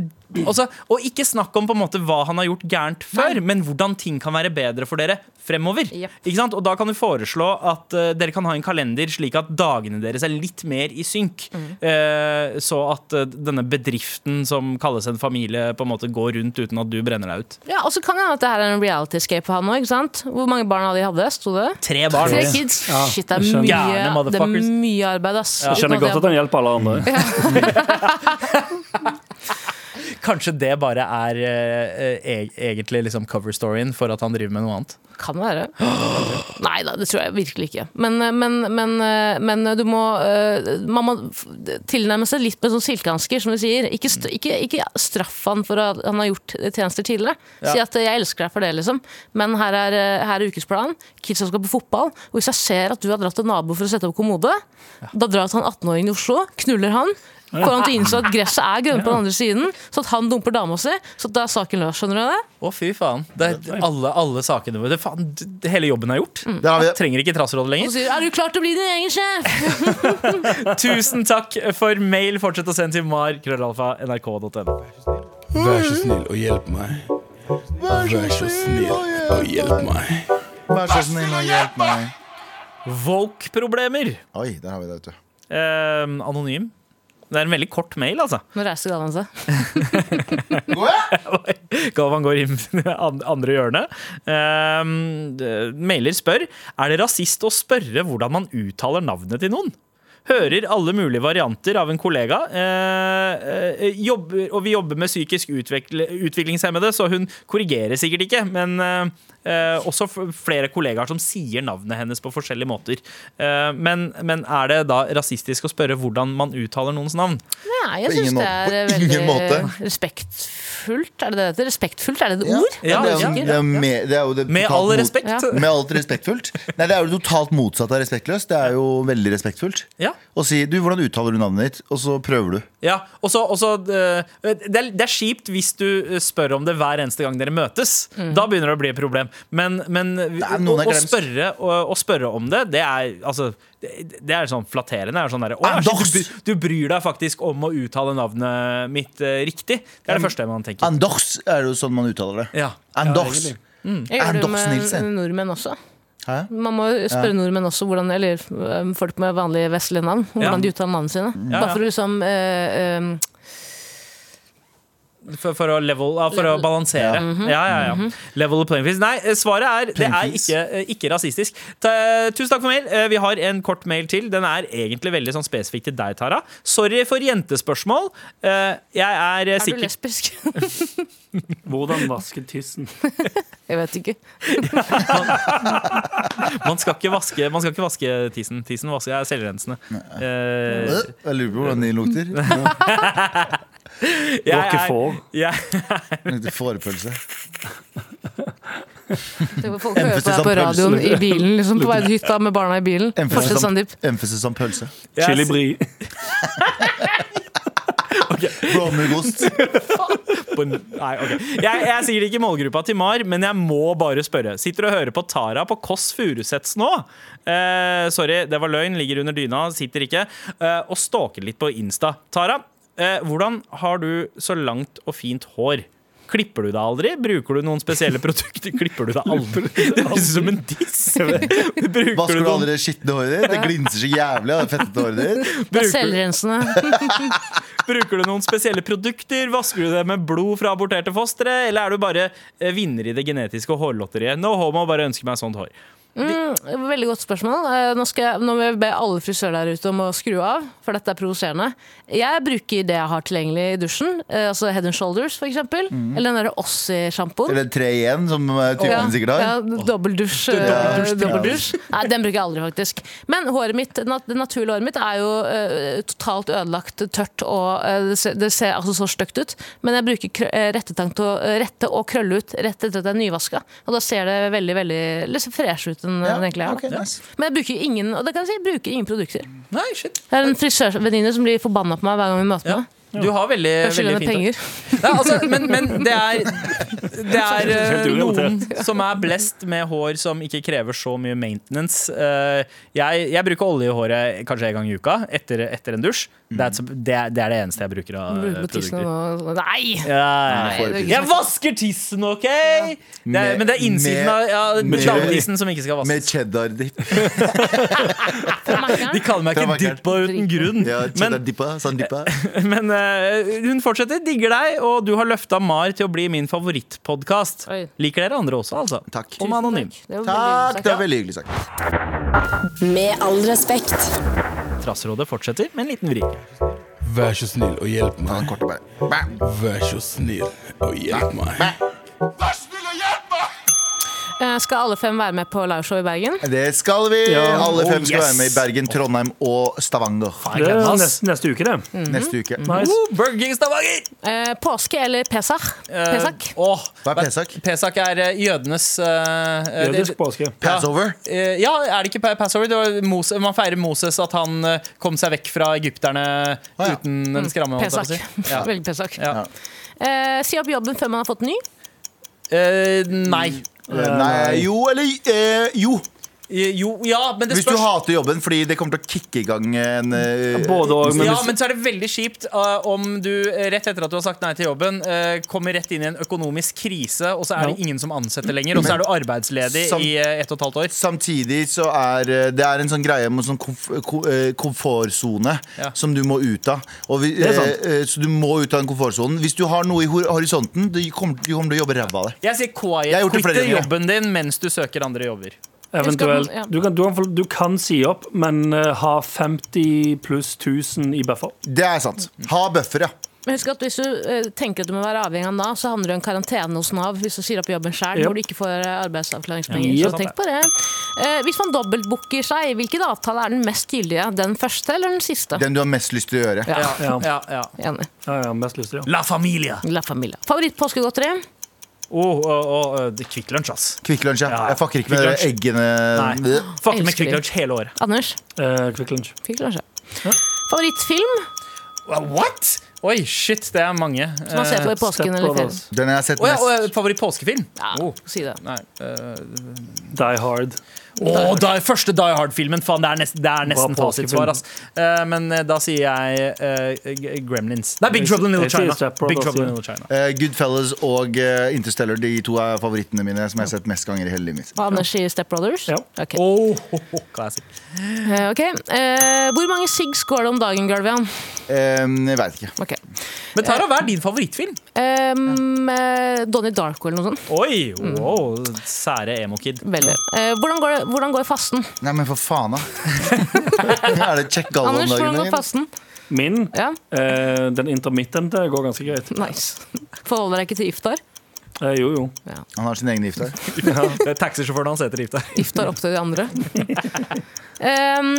også, og ikke snakk om på en måte hva han har gjort gærent før, men hvordan ting kan være bedre for dere fremover. Yep. Ikke sant? Og da kan du foreslå at uh, dere kan ha en kalender slik at dagene deres er litt mer i synk. Eh, så at uh, denne bedriften som kalles en familie, på en måte går rundt uten at du brenner deg ut. Ja, Og så kan det hende at det her er en reality escape for han òg. Hvor mange barn hadde de hadde? Sto det? Tre barn. Tre kids. Ja, Shit, det er mye, det er mye arbeid, ass. Jeg skjønner godt at han hjelper alle andre. Kanskje det bare er eh, eh, egentlig liksom cover-storyen for at han driver med noe annet. Kan være. Nei da, det tror jeg virkelig ikke. Men, men, men, men du må eh, Man må tilnærme seg litt med sånn silkehansker, som du sier. Ikke, ikke, ikke straff han for at han har gjort tjenester tidligere. Si at eh, 'jeg elsker deg for det', liksom. Men her er, eh, her er ukesplanen. Kidsa skal på fotball. Og hvis jeg ser at du har dratt til nabo for å sette opp kommode, da drar jeg til han 18-åringen i Oslo, knuller han. Får han til å innse at gresset er grønt på den andre siden, så at han dumper dama si. Så da er saken løs, skjønner du det? Å, fy faen. Det er alle, alle sakene våre. Det, faen, det, hele jobben er gjort. Vi det. Trenger ikke Trassrådet Og lenger. så sier du 'er du klar til å bli din egen sjef'? Tusen takk for mail. Fortsett å sende til mar. Krøllalfa, nrk.no. Vær så snill og hjelp meg. Vær så snill og hjelp meg. Vær så snill og hjelp meg. Woke-problemer. Oi, der har vi det, vet du. Eh, anonym. Det er en veldig kort mail, altså. Nå reiser Galvan seg. Galvan går inn andre hjørnet. Eh, mailer spør Er det rasist å spørre hvordan man uttaler navnet til noen. Hører alle mulige varianter av en kollega. Eh, eh, jobber, og vi jobber med psykisk utvikle, utviklingshemmede, så hun korrigerer sikkert ikke. Men eh, også flere kollegaer som sier navnet hennes på forskjellige måter. Eh, men, men er det da rasistisk å spørre hvordan man uttaler noens navn? Nei, jeg syns det er veldig måte. Respektfullt. Er det det heter? Respektfullt, er det et Ja. ord? Ja, det, er, jo- det, er, med, det er jo det Med totalt all mot- respekt. Ja. Med alt respektfullt? Nei, det er jo totalt motsatt av respektløst. Det er jo veldig respektfullt. Ja. Å si du, 'hvordan uttaler du navnet ditt', og så prøver du. Ja, og så, og så, eh, det, er, det er kjipt hvis du eh, spør om det hver eneste gang dere møtes. Da begynner det å bli et problem. Men, men å, noen er å, glemt. spørre, å, å spørre om det, det er altså det, det er sånn flatterende. Er sånn der, «Å, ja, Anders!» shit, du, du bryr deg faktisk om å uttale navnet mitt uh, riktig. Det er det første man tenker. Anders er jo sånn man uttaler det. Ja. Anders. mm. Jeg gjør det med nordmenn også. Hæ? Man må jo spørre nordmenn også, hvordan, eller folk med vanlige vestlige navn, hvordan Ja. de uttaler navnene sine. Ja, Bare for å liksom øh, øhm, For, for, å, level, for for å balansere. Ja, ja, ja. Level the playing fields. Nei, svaret er det er ikke, eh, ikke rasistisk. Ta, tusen takk for mail. Eh, Vi har en kort mail til. Den er egentlig veldig sånn spesifikk til deg, Tara. Sorry for jentespørsmål. Eh, Jeg er Er du lesbisk? Hvordan vaske tissen? Jeg vet ikke. Man skal ikke vaske, man skal ikke vaske tissen. Tissen vasker er selvrensende. Eh, Jeg lurer på hvordan de lukter. jeg er er- Four. jeg- Lukter Fårepølse. Folk hører på Emphasis deg on på radioen pølse. i bilen, liksom på vei til hytta med barna i bilen. Fortsett, Emphasis om- Sandeep. emphasis om pølse. jeg- Chili bri. På en- Nei, ok. jeg, jeg er sikkert ikke i målgruppa til Mar, men jeg må bare spørre. Sitter og hører på Tara på Kåss Furuseths nå? Eh, sorry, det var løgn. Ligger under dyna, sitter ikke. Eh, og stalker litt på Insta. Tara, hvordan har du så langt og fint hår? Klipper du deg aldri? Bruker du noen spesielle produkter? Klipper du deg aldri? Det høres ut som en diss. Bruker Vasker du aldri det skitne håret ditt? Det glinser så jævlig av det fettete håret ditt. Det er selvrensende. Bruker du noen spesielle produkter? Vasker du det med blod fra aborterte fostre? Eller er du bare eh, vinner i det genetiske hårlotteriet? No homo, bare ønsker meg sånt hår. Mm, veldig godt spørsmål. Eh, Nå, skal jeg, nå vil jeg be alle frisører der ute om å skru av, for dette er provoserende. Jeg bruker det jeg har tilgjengelig i dusjen. eh, Altså Head and Shoulders, for eksempel. Eller den derre Ossi-sjampoen. Eller tre igjen, som typen typen sikkert har. Ja, Dobbeldusj. eh, Dobbeldusj. Nei, den bruker jeg aldri, faktisk. Men håret mitt, det naturlige håret mitt er jo uh, totalt ødelagt, tørt og uh, det, ser, det ser altså så stygt ut. Men jeg bruker eh, rettetang til å eh, rette og krølle ut rett etter at det er nyvaska. Og da ser det veldig veldig fresh ut enn Ja, den egentlig ja. okay, nice. Men jeg bruker ingen og det kan jeg si, jeg bruker ingen produkter. Nei, shit. Jeg er en frisørvenninne som blir forbanna på meg hver gang vi møter Ja. meg. Du har veldig, Jeg skylder veldig henne fint penger. Nei, altså, men, men det er, det er eh, noen som er blest med hår som ikke krever så mye maintenance. Eh, jeg, jeg bruker olje i håret kanskje en gang i uka etter, etter en dusj. That's, det, er, det er det eneste jeg bruker av eh, produkter. Nei! Nei, ikke Jeg vasker tissen, OK? Det er, men det er innsiden med- av ja, dametissen som ikke skal Med cheddar-dipp. De kaller meg ikke Dippa uten grunn. Ja, Men, cheddar-dippa. sandippa. dippa. men eh, hun fortsetter, digger deg, og du har løfta Mar til å bli min favorittpodkast. Liker dere andre også, altså? Takk. Om anonym. Var Takk, det er veldig hyggelig sagt. Med all respekt. Trassrådet fortsetter med en liten vri. Vær så snill og hjelp meg. Vær så snill og hjelp meg. Vær så snill og hjelp meg. Eh, Skal alle fem være med på liveshow i Bergen? Det skal vi. Ja. Alle fem Oh, skal yes. være med i Bergen, Trondheim og Stavanger Det er neste, neste uke, det. neste uke. Nice. Uh, Burger King Stavanger! Eh, påske eller Pesach? Eh, Pesak? åh, Hva er Pesach? Pesach er eh, jødenes eh, Jødisk påske. Passover? Eh, ja, er det ikke Passover? Det var Moses, man feirer Moses at han kom seg vekk fra egypterne ja. uten en skramme. å Pesak. si. Ja. Veldig Pesach. Ja. Eh, si opp jobben før man har fått ny. Eh, nei. Nei, jo eller eh, jo. Jo, ja, men det Hvis du spørs. hater jobben fordi det kommer til å kicke i gang en eh, Både og, men ja, hvis, men så er det veldig kjipt uh, om du eh, rett etter at du har sagt nei til jobben, eh, kommer rett inn i en økonomisk krise, og så er det ingen som ansetter lenger, og så er du arbeidsledig Sam- i eh, ett og et halvt år. Samtidig så er eh, det er en sånn greie med sånn komf ko- eh, komfortsone Ja. som du må ut av. Og vi, Det er sant. eh, eh, så du må ut av den komfortsonen. Hvis du har noe i hor- horisonten, du kommer, du kommer til å jobbe ræva av det. Jeg sier Jeg quiet gjort det flere jobben din mens du søker andre jobber. Eventuelt ja. du kan, du, kan, du kan si opp, men eh, ha 50 pluss 1000 i buffer. Det er sant. Ha buffer, ja. Men husk at Hvis du eh, tenker at du må være avhengig av Nav, så handler det om karantene hos Nav hvis du sier opp jobben sjøl, yep. hvor du ikke får eh, arbeidsavklaringspenger. Ja, så tenk på det. Eh, hvis man dobbeltbooker seg, hvilken avtale er den mest gyldige? Den første eller den siste? Den du har mest lyst til å gjøre. Ja, Ja. Ja, ja. enig. Ja, ja, mest lyst til ja. La Familia. La Familia. Favoritt-påskegodteri? Oh, oh, oh, eh, det Kvikk Lunsj, ass. Kvikk Lunsj, ja. Ja, ja. Jeg fucker ikke med Kvikk eggene. Nei. Fucker med Kvikk. Lunsj hele året. Anders? Uh, Quick Lunch. Ja. Favorittfilm What? Oi, shit, det er mange. som man ser på i påsken eller ferien? Brothers. Den jeg har sett ja, mest. og, eh, Favoritt-påskefilm? Ja, Oh. si det. Nei. uh, Die Hard. Å, da, første Die Hard-filmen! Faen, det er, nest, det er nesten fasitsvar. ass. Eh, men uh, da sier jeg uh, Gremlins. Nei, Big Trouble in Little China. Big Trouble in. Little China. Eh, Goodfellas og Interstellar, de to er favorittene mine som jeg har sett mest ganger i hele livet mitt. Anders sier Step Brothers? Ja. Okay. Oh, oh, oh, classic. Eh, ok. Eh, hvor mange siggs går det om dagen, Galvian? Jeg veit ikke. Okay. Men Tara, hva er din favorittfilm? Um, Donnie Darko eller noe sånt. Oi, wow, sære emo-kid. Veldig. Eh, hvordan, går det, hvordan går fasten? Nei, men for faen, da. er det check gallo om Anders, hvordan går fasten? Min, Ja, eh, den intermittente, går ganske greit. nice. Forholder deg ikke til iftar? Eh, jo, jo. Han har sin egen iftar. ja, Det er Taxisjåføren hans heter Iftar. Iftar opp til de andre. um,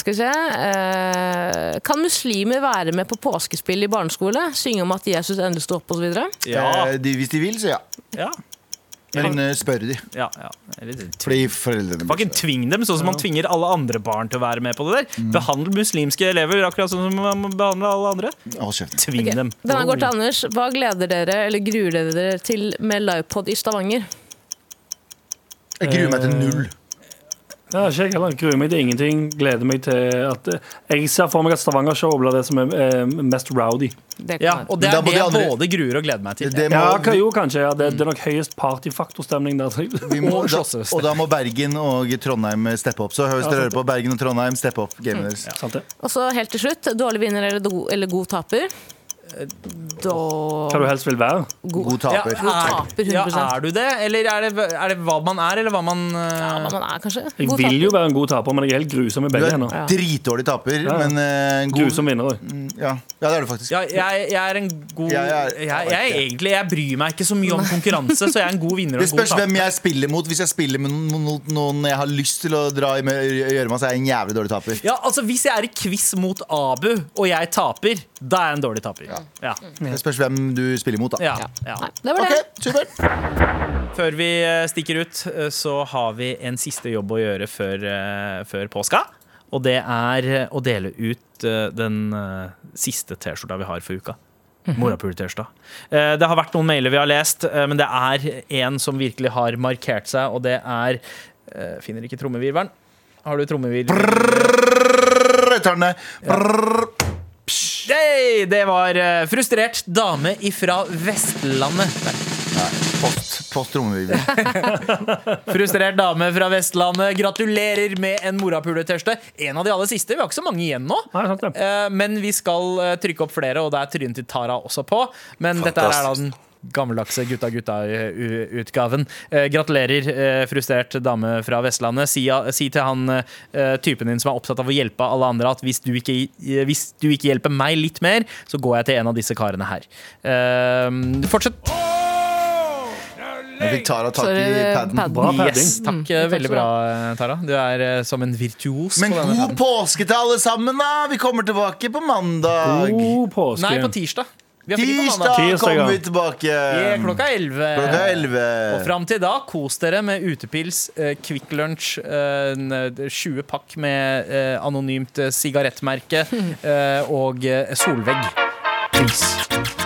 skal vi se Eh, Kan muslimer være med på påskespill i barneskole? Synge om at Jesus endelig sto opp osv.? Ja. Eh, de, hvis de vil, så ja. ja. Men eh, spør de. Ja, ja. Fordi foreldrene Fucking tving dem, sånn som man tvinger alle andre barn til å være med på det der. Mm. Behandle muslimske elever akkurat sånn som man behandler alle andre. Tving dem. Denne går til Anders. Hva gleder dere eller gruer dere til med livepod i Stavanger? Jeg gruer meg til null. Ja, ikke jeg heller. Gruer meg til ingenting. Gleder meg til at eh, Jeg ser for meg at Stavanger-showet blir det som er eh, mest rowdy. Det Ja, og det er det jeg både gruer og gleder meg til. Det må, Ja, jo, kanskje. Ja. Det, det er nok høyest partyfaktorstemning der. vi må, da, og da må Bergen og Trondheim steppe opp. Så hvis dere hører på Bergen og Trondheim, steppe opp gamet deres. Og så helt til slutt, dårlig vinner eller, do, eller god taper? Da Hva du helst vil være. God God taper. God taper, ja, 100%. er du det? Eller er det, er det hva man er, eller hva man uh... Ja, hva man er, kanskje. Jeg vil taper. jo være en god taper, men jeg er helt grusom i Du begge er hender. dritdårlig taper, Ja. men uh, god Grusom vinner òg. ja. ja, det er du faktisk. ja, jeg, jeg er en god Jeg jeg, er- jeg, er egentlig Jeg bryr meg ikke så mye om konkurranse, så jeg er en god vinner og Det en god spørs hvem jeg spiller mot. Hvis jeg spiller mot noen, jeg har lyst til å dra i med- gjøre meg, så er jeg en jævlig dårlig taper. Ja, altså Hvis jeg er i quiz mot Abu, og jeg taper, da er jeg en dårlig taper. Ja. Det spørs hvem du spiller mot, da. Ja, ja. Nei, det var det. supert. Før vi eh, stikker ut, eh, så har vi en siste jobb å gjøre før, eh, før påska. Og det er å dele ut den siste T-skjorta vi har for uka. Morapuler-T-skjorta. Eh, Det har vært noen mailer vi har lest, men det er en som virkelig har markert seg, og det er Finner ikke trommevirvelen. Har du trommevirvel? Brrrr, Hey, det var eh, frustrert dame ifra Vestlandet. Post, post trommevirvel. Frustrert dame fra Vestlandet. Gratulerer med en morapuler-T-skjorte. En av de aller siste. Vi har ikke så mange igjen nå. Nei, sant ja. Eh, Men vi skal eh, trykke opp flere, og det er trynet til Tara også på. Men dette er da den gammeldagse gutta-gutta-utgaven. Gratulerer, eh, frustrert dame fra Vestlandet. Si, si til han eh, typen din som er opptatt av å hjelpe alle andre, at hvis du ikke, eh, hvis du ikke hjelper meg litt mer, så går jeg til en av disse karene her. Eh, Fortsett. Jeg fikk Tara tak i paden. padden. Bra padding. Yes, takk. Mm, Veldig bra, eh, Tara. Du er uh, som en virtuos. Men på denne god påske til alle sammen, da! Vi kommer tilbake på mandag. God påske. Nei, på tirsdag. Vi har fri på Tirsdag mandag. Tirsdag, kommer ja. vi tilbake. Yeah, klokka 11. Klokka 11. Og fram til da, kos dere med utepils, eh, Kvikk Lunsj, eh, en, eh, 20 pakk med eh, anonymt eh, sigarettmerke eh, og eh, solvegg. Peace.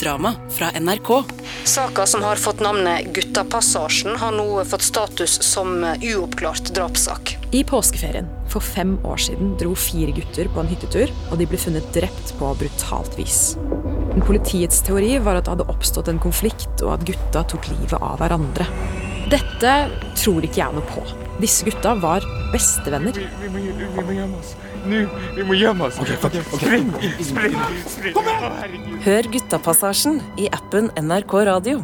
Et lyddrama fra NRK. Saka som har fått navnet Guttapassasjen, har nå fått status som uoppklart drapssak. I påskeferien for fem år siden dro fire gutter på en hyttetur, og de ble funnet drept på brutalt vis. Men Politiets teori var at det hadde oppstått en konflikt, og at gutta tok livet av hverandre. Dette tror ikke jeg noe på. Disse gutta var bestevenner. Hør Guttapassasjen i appen NRK Radio.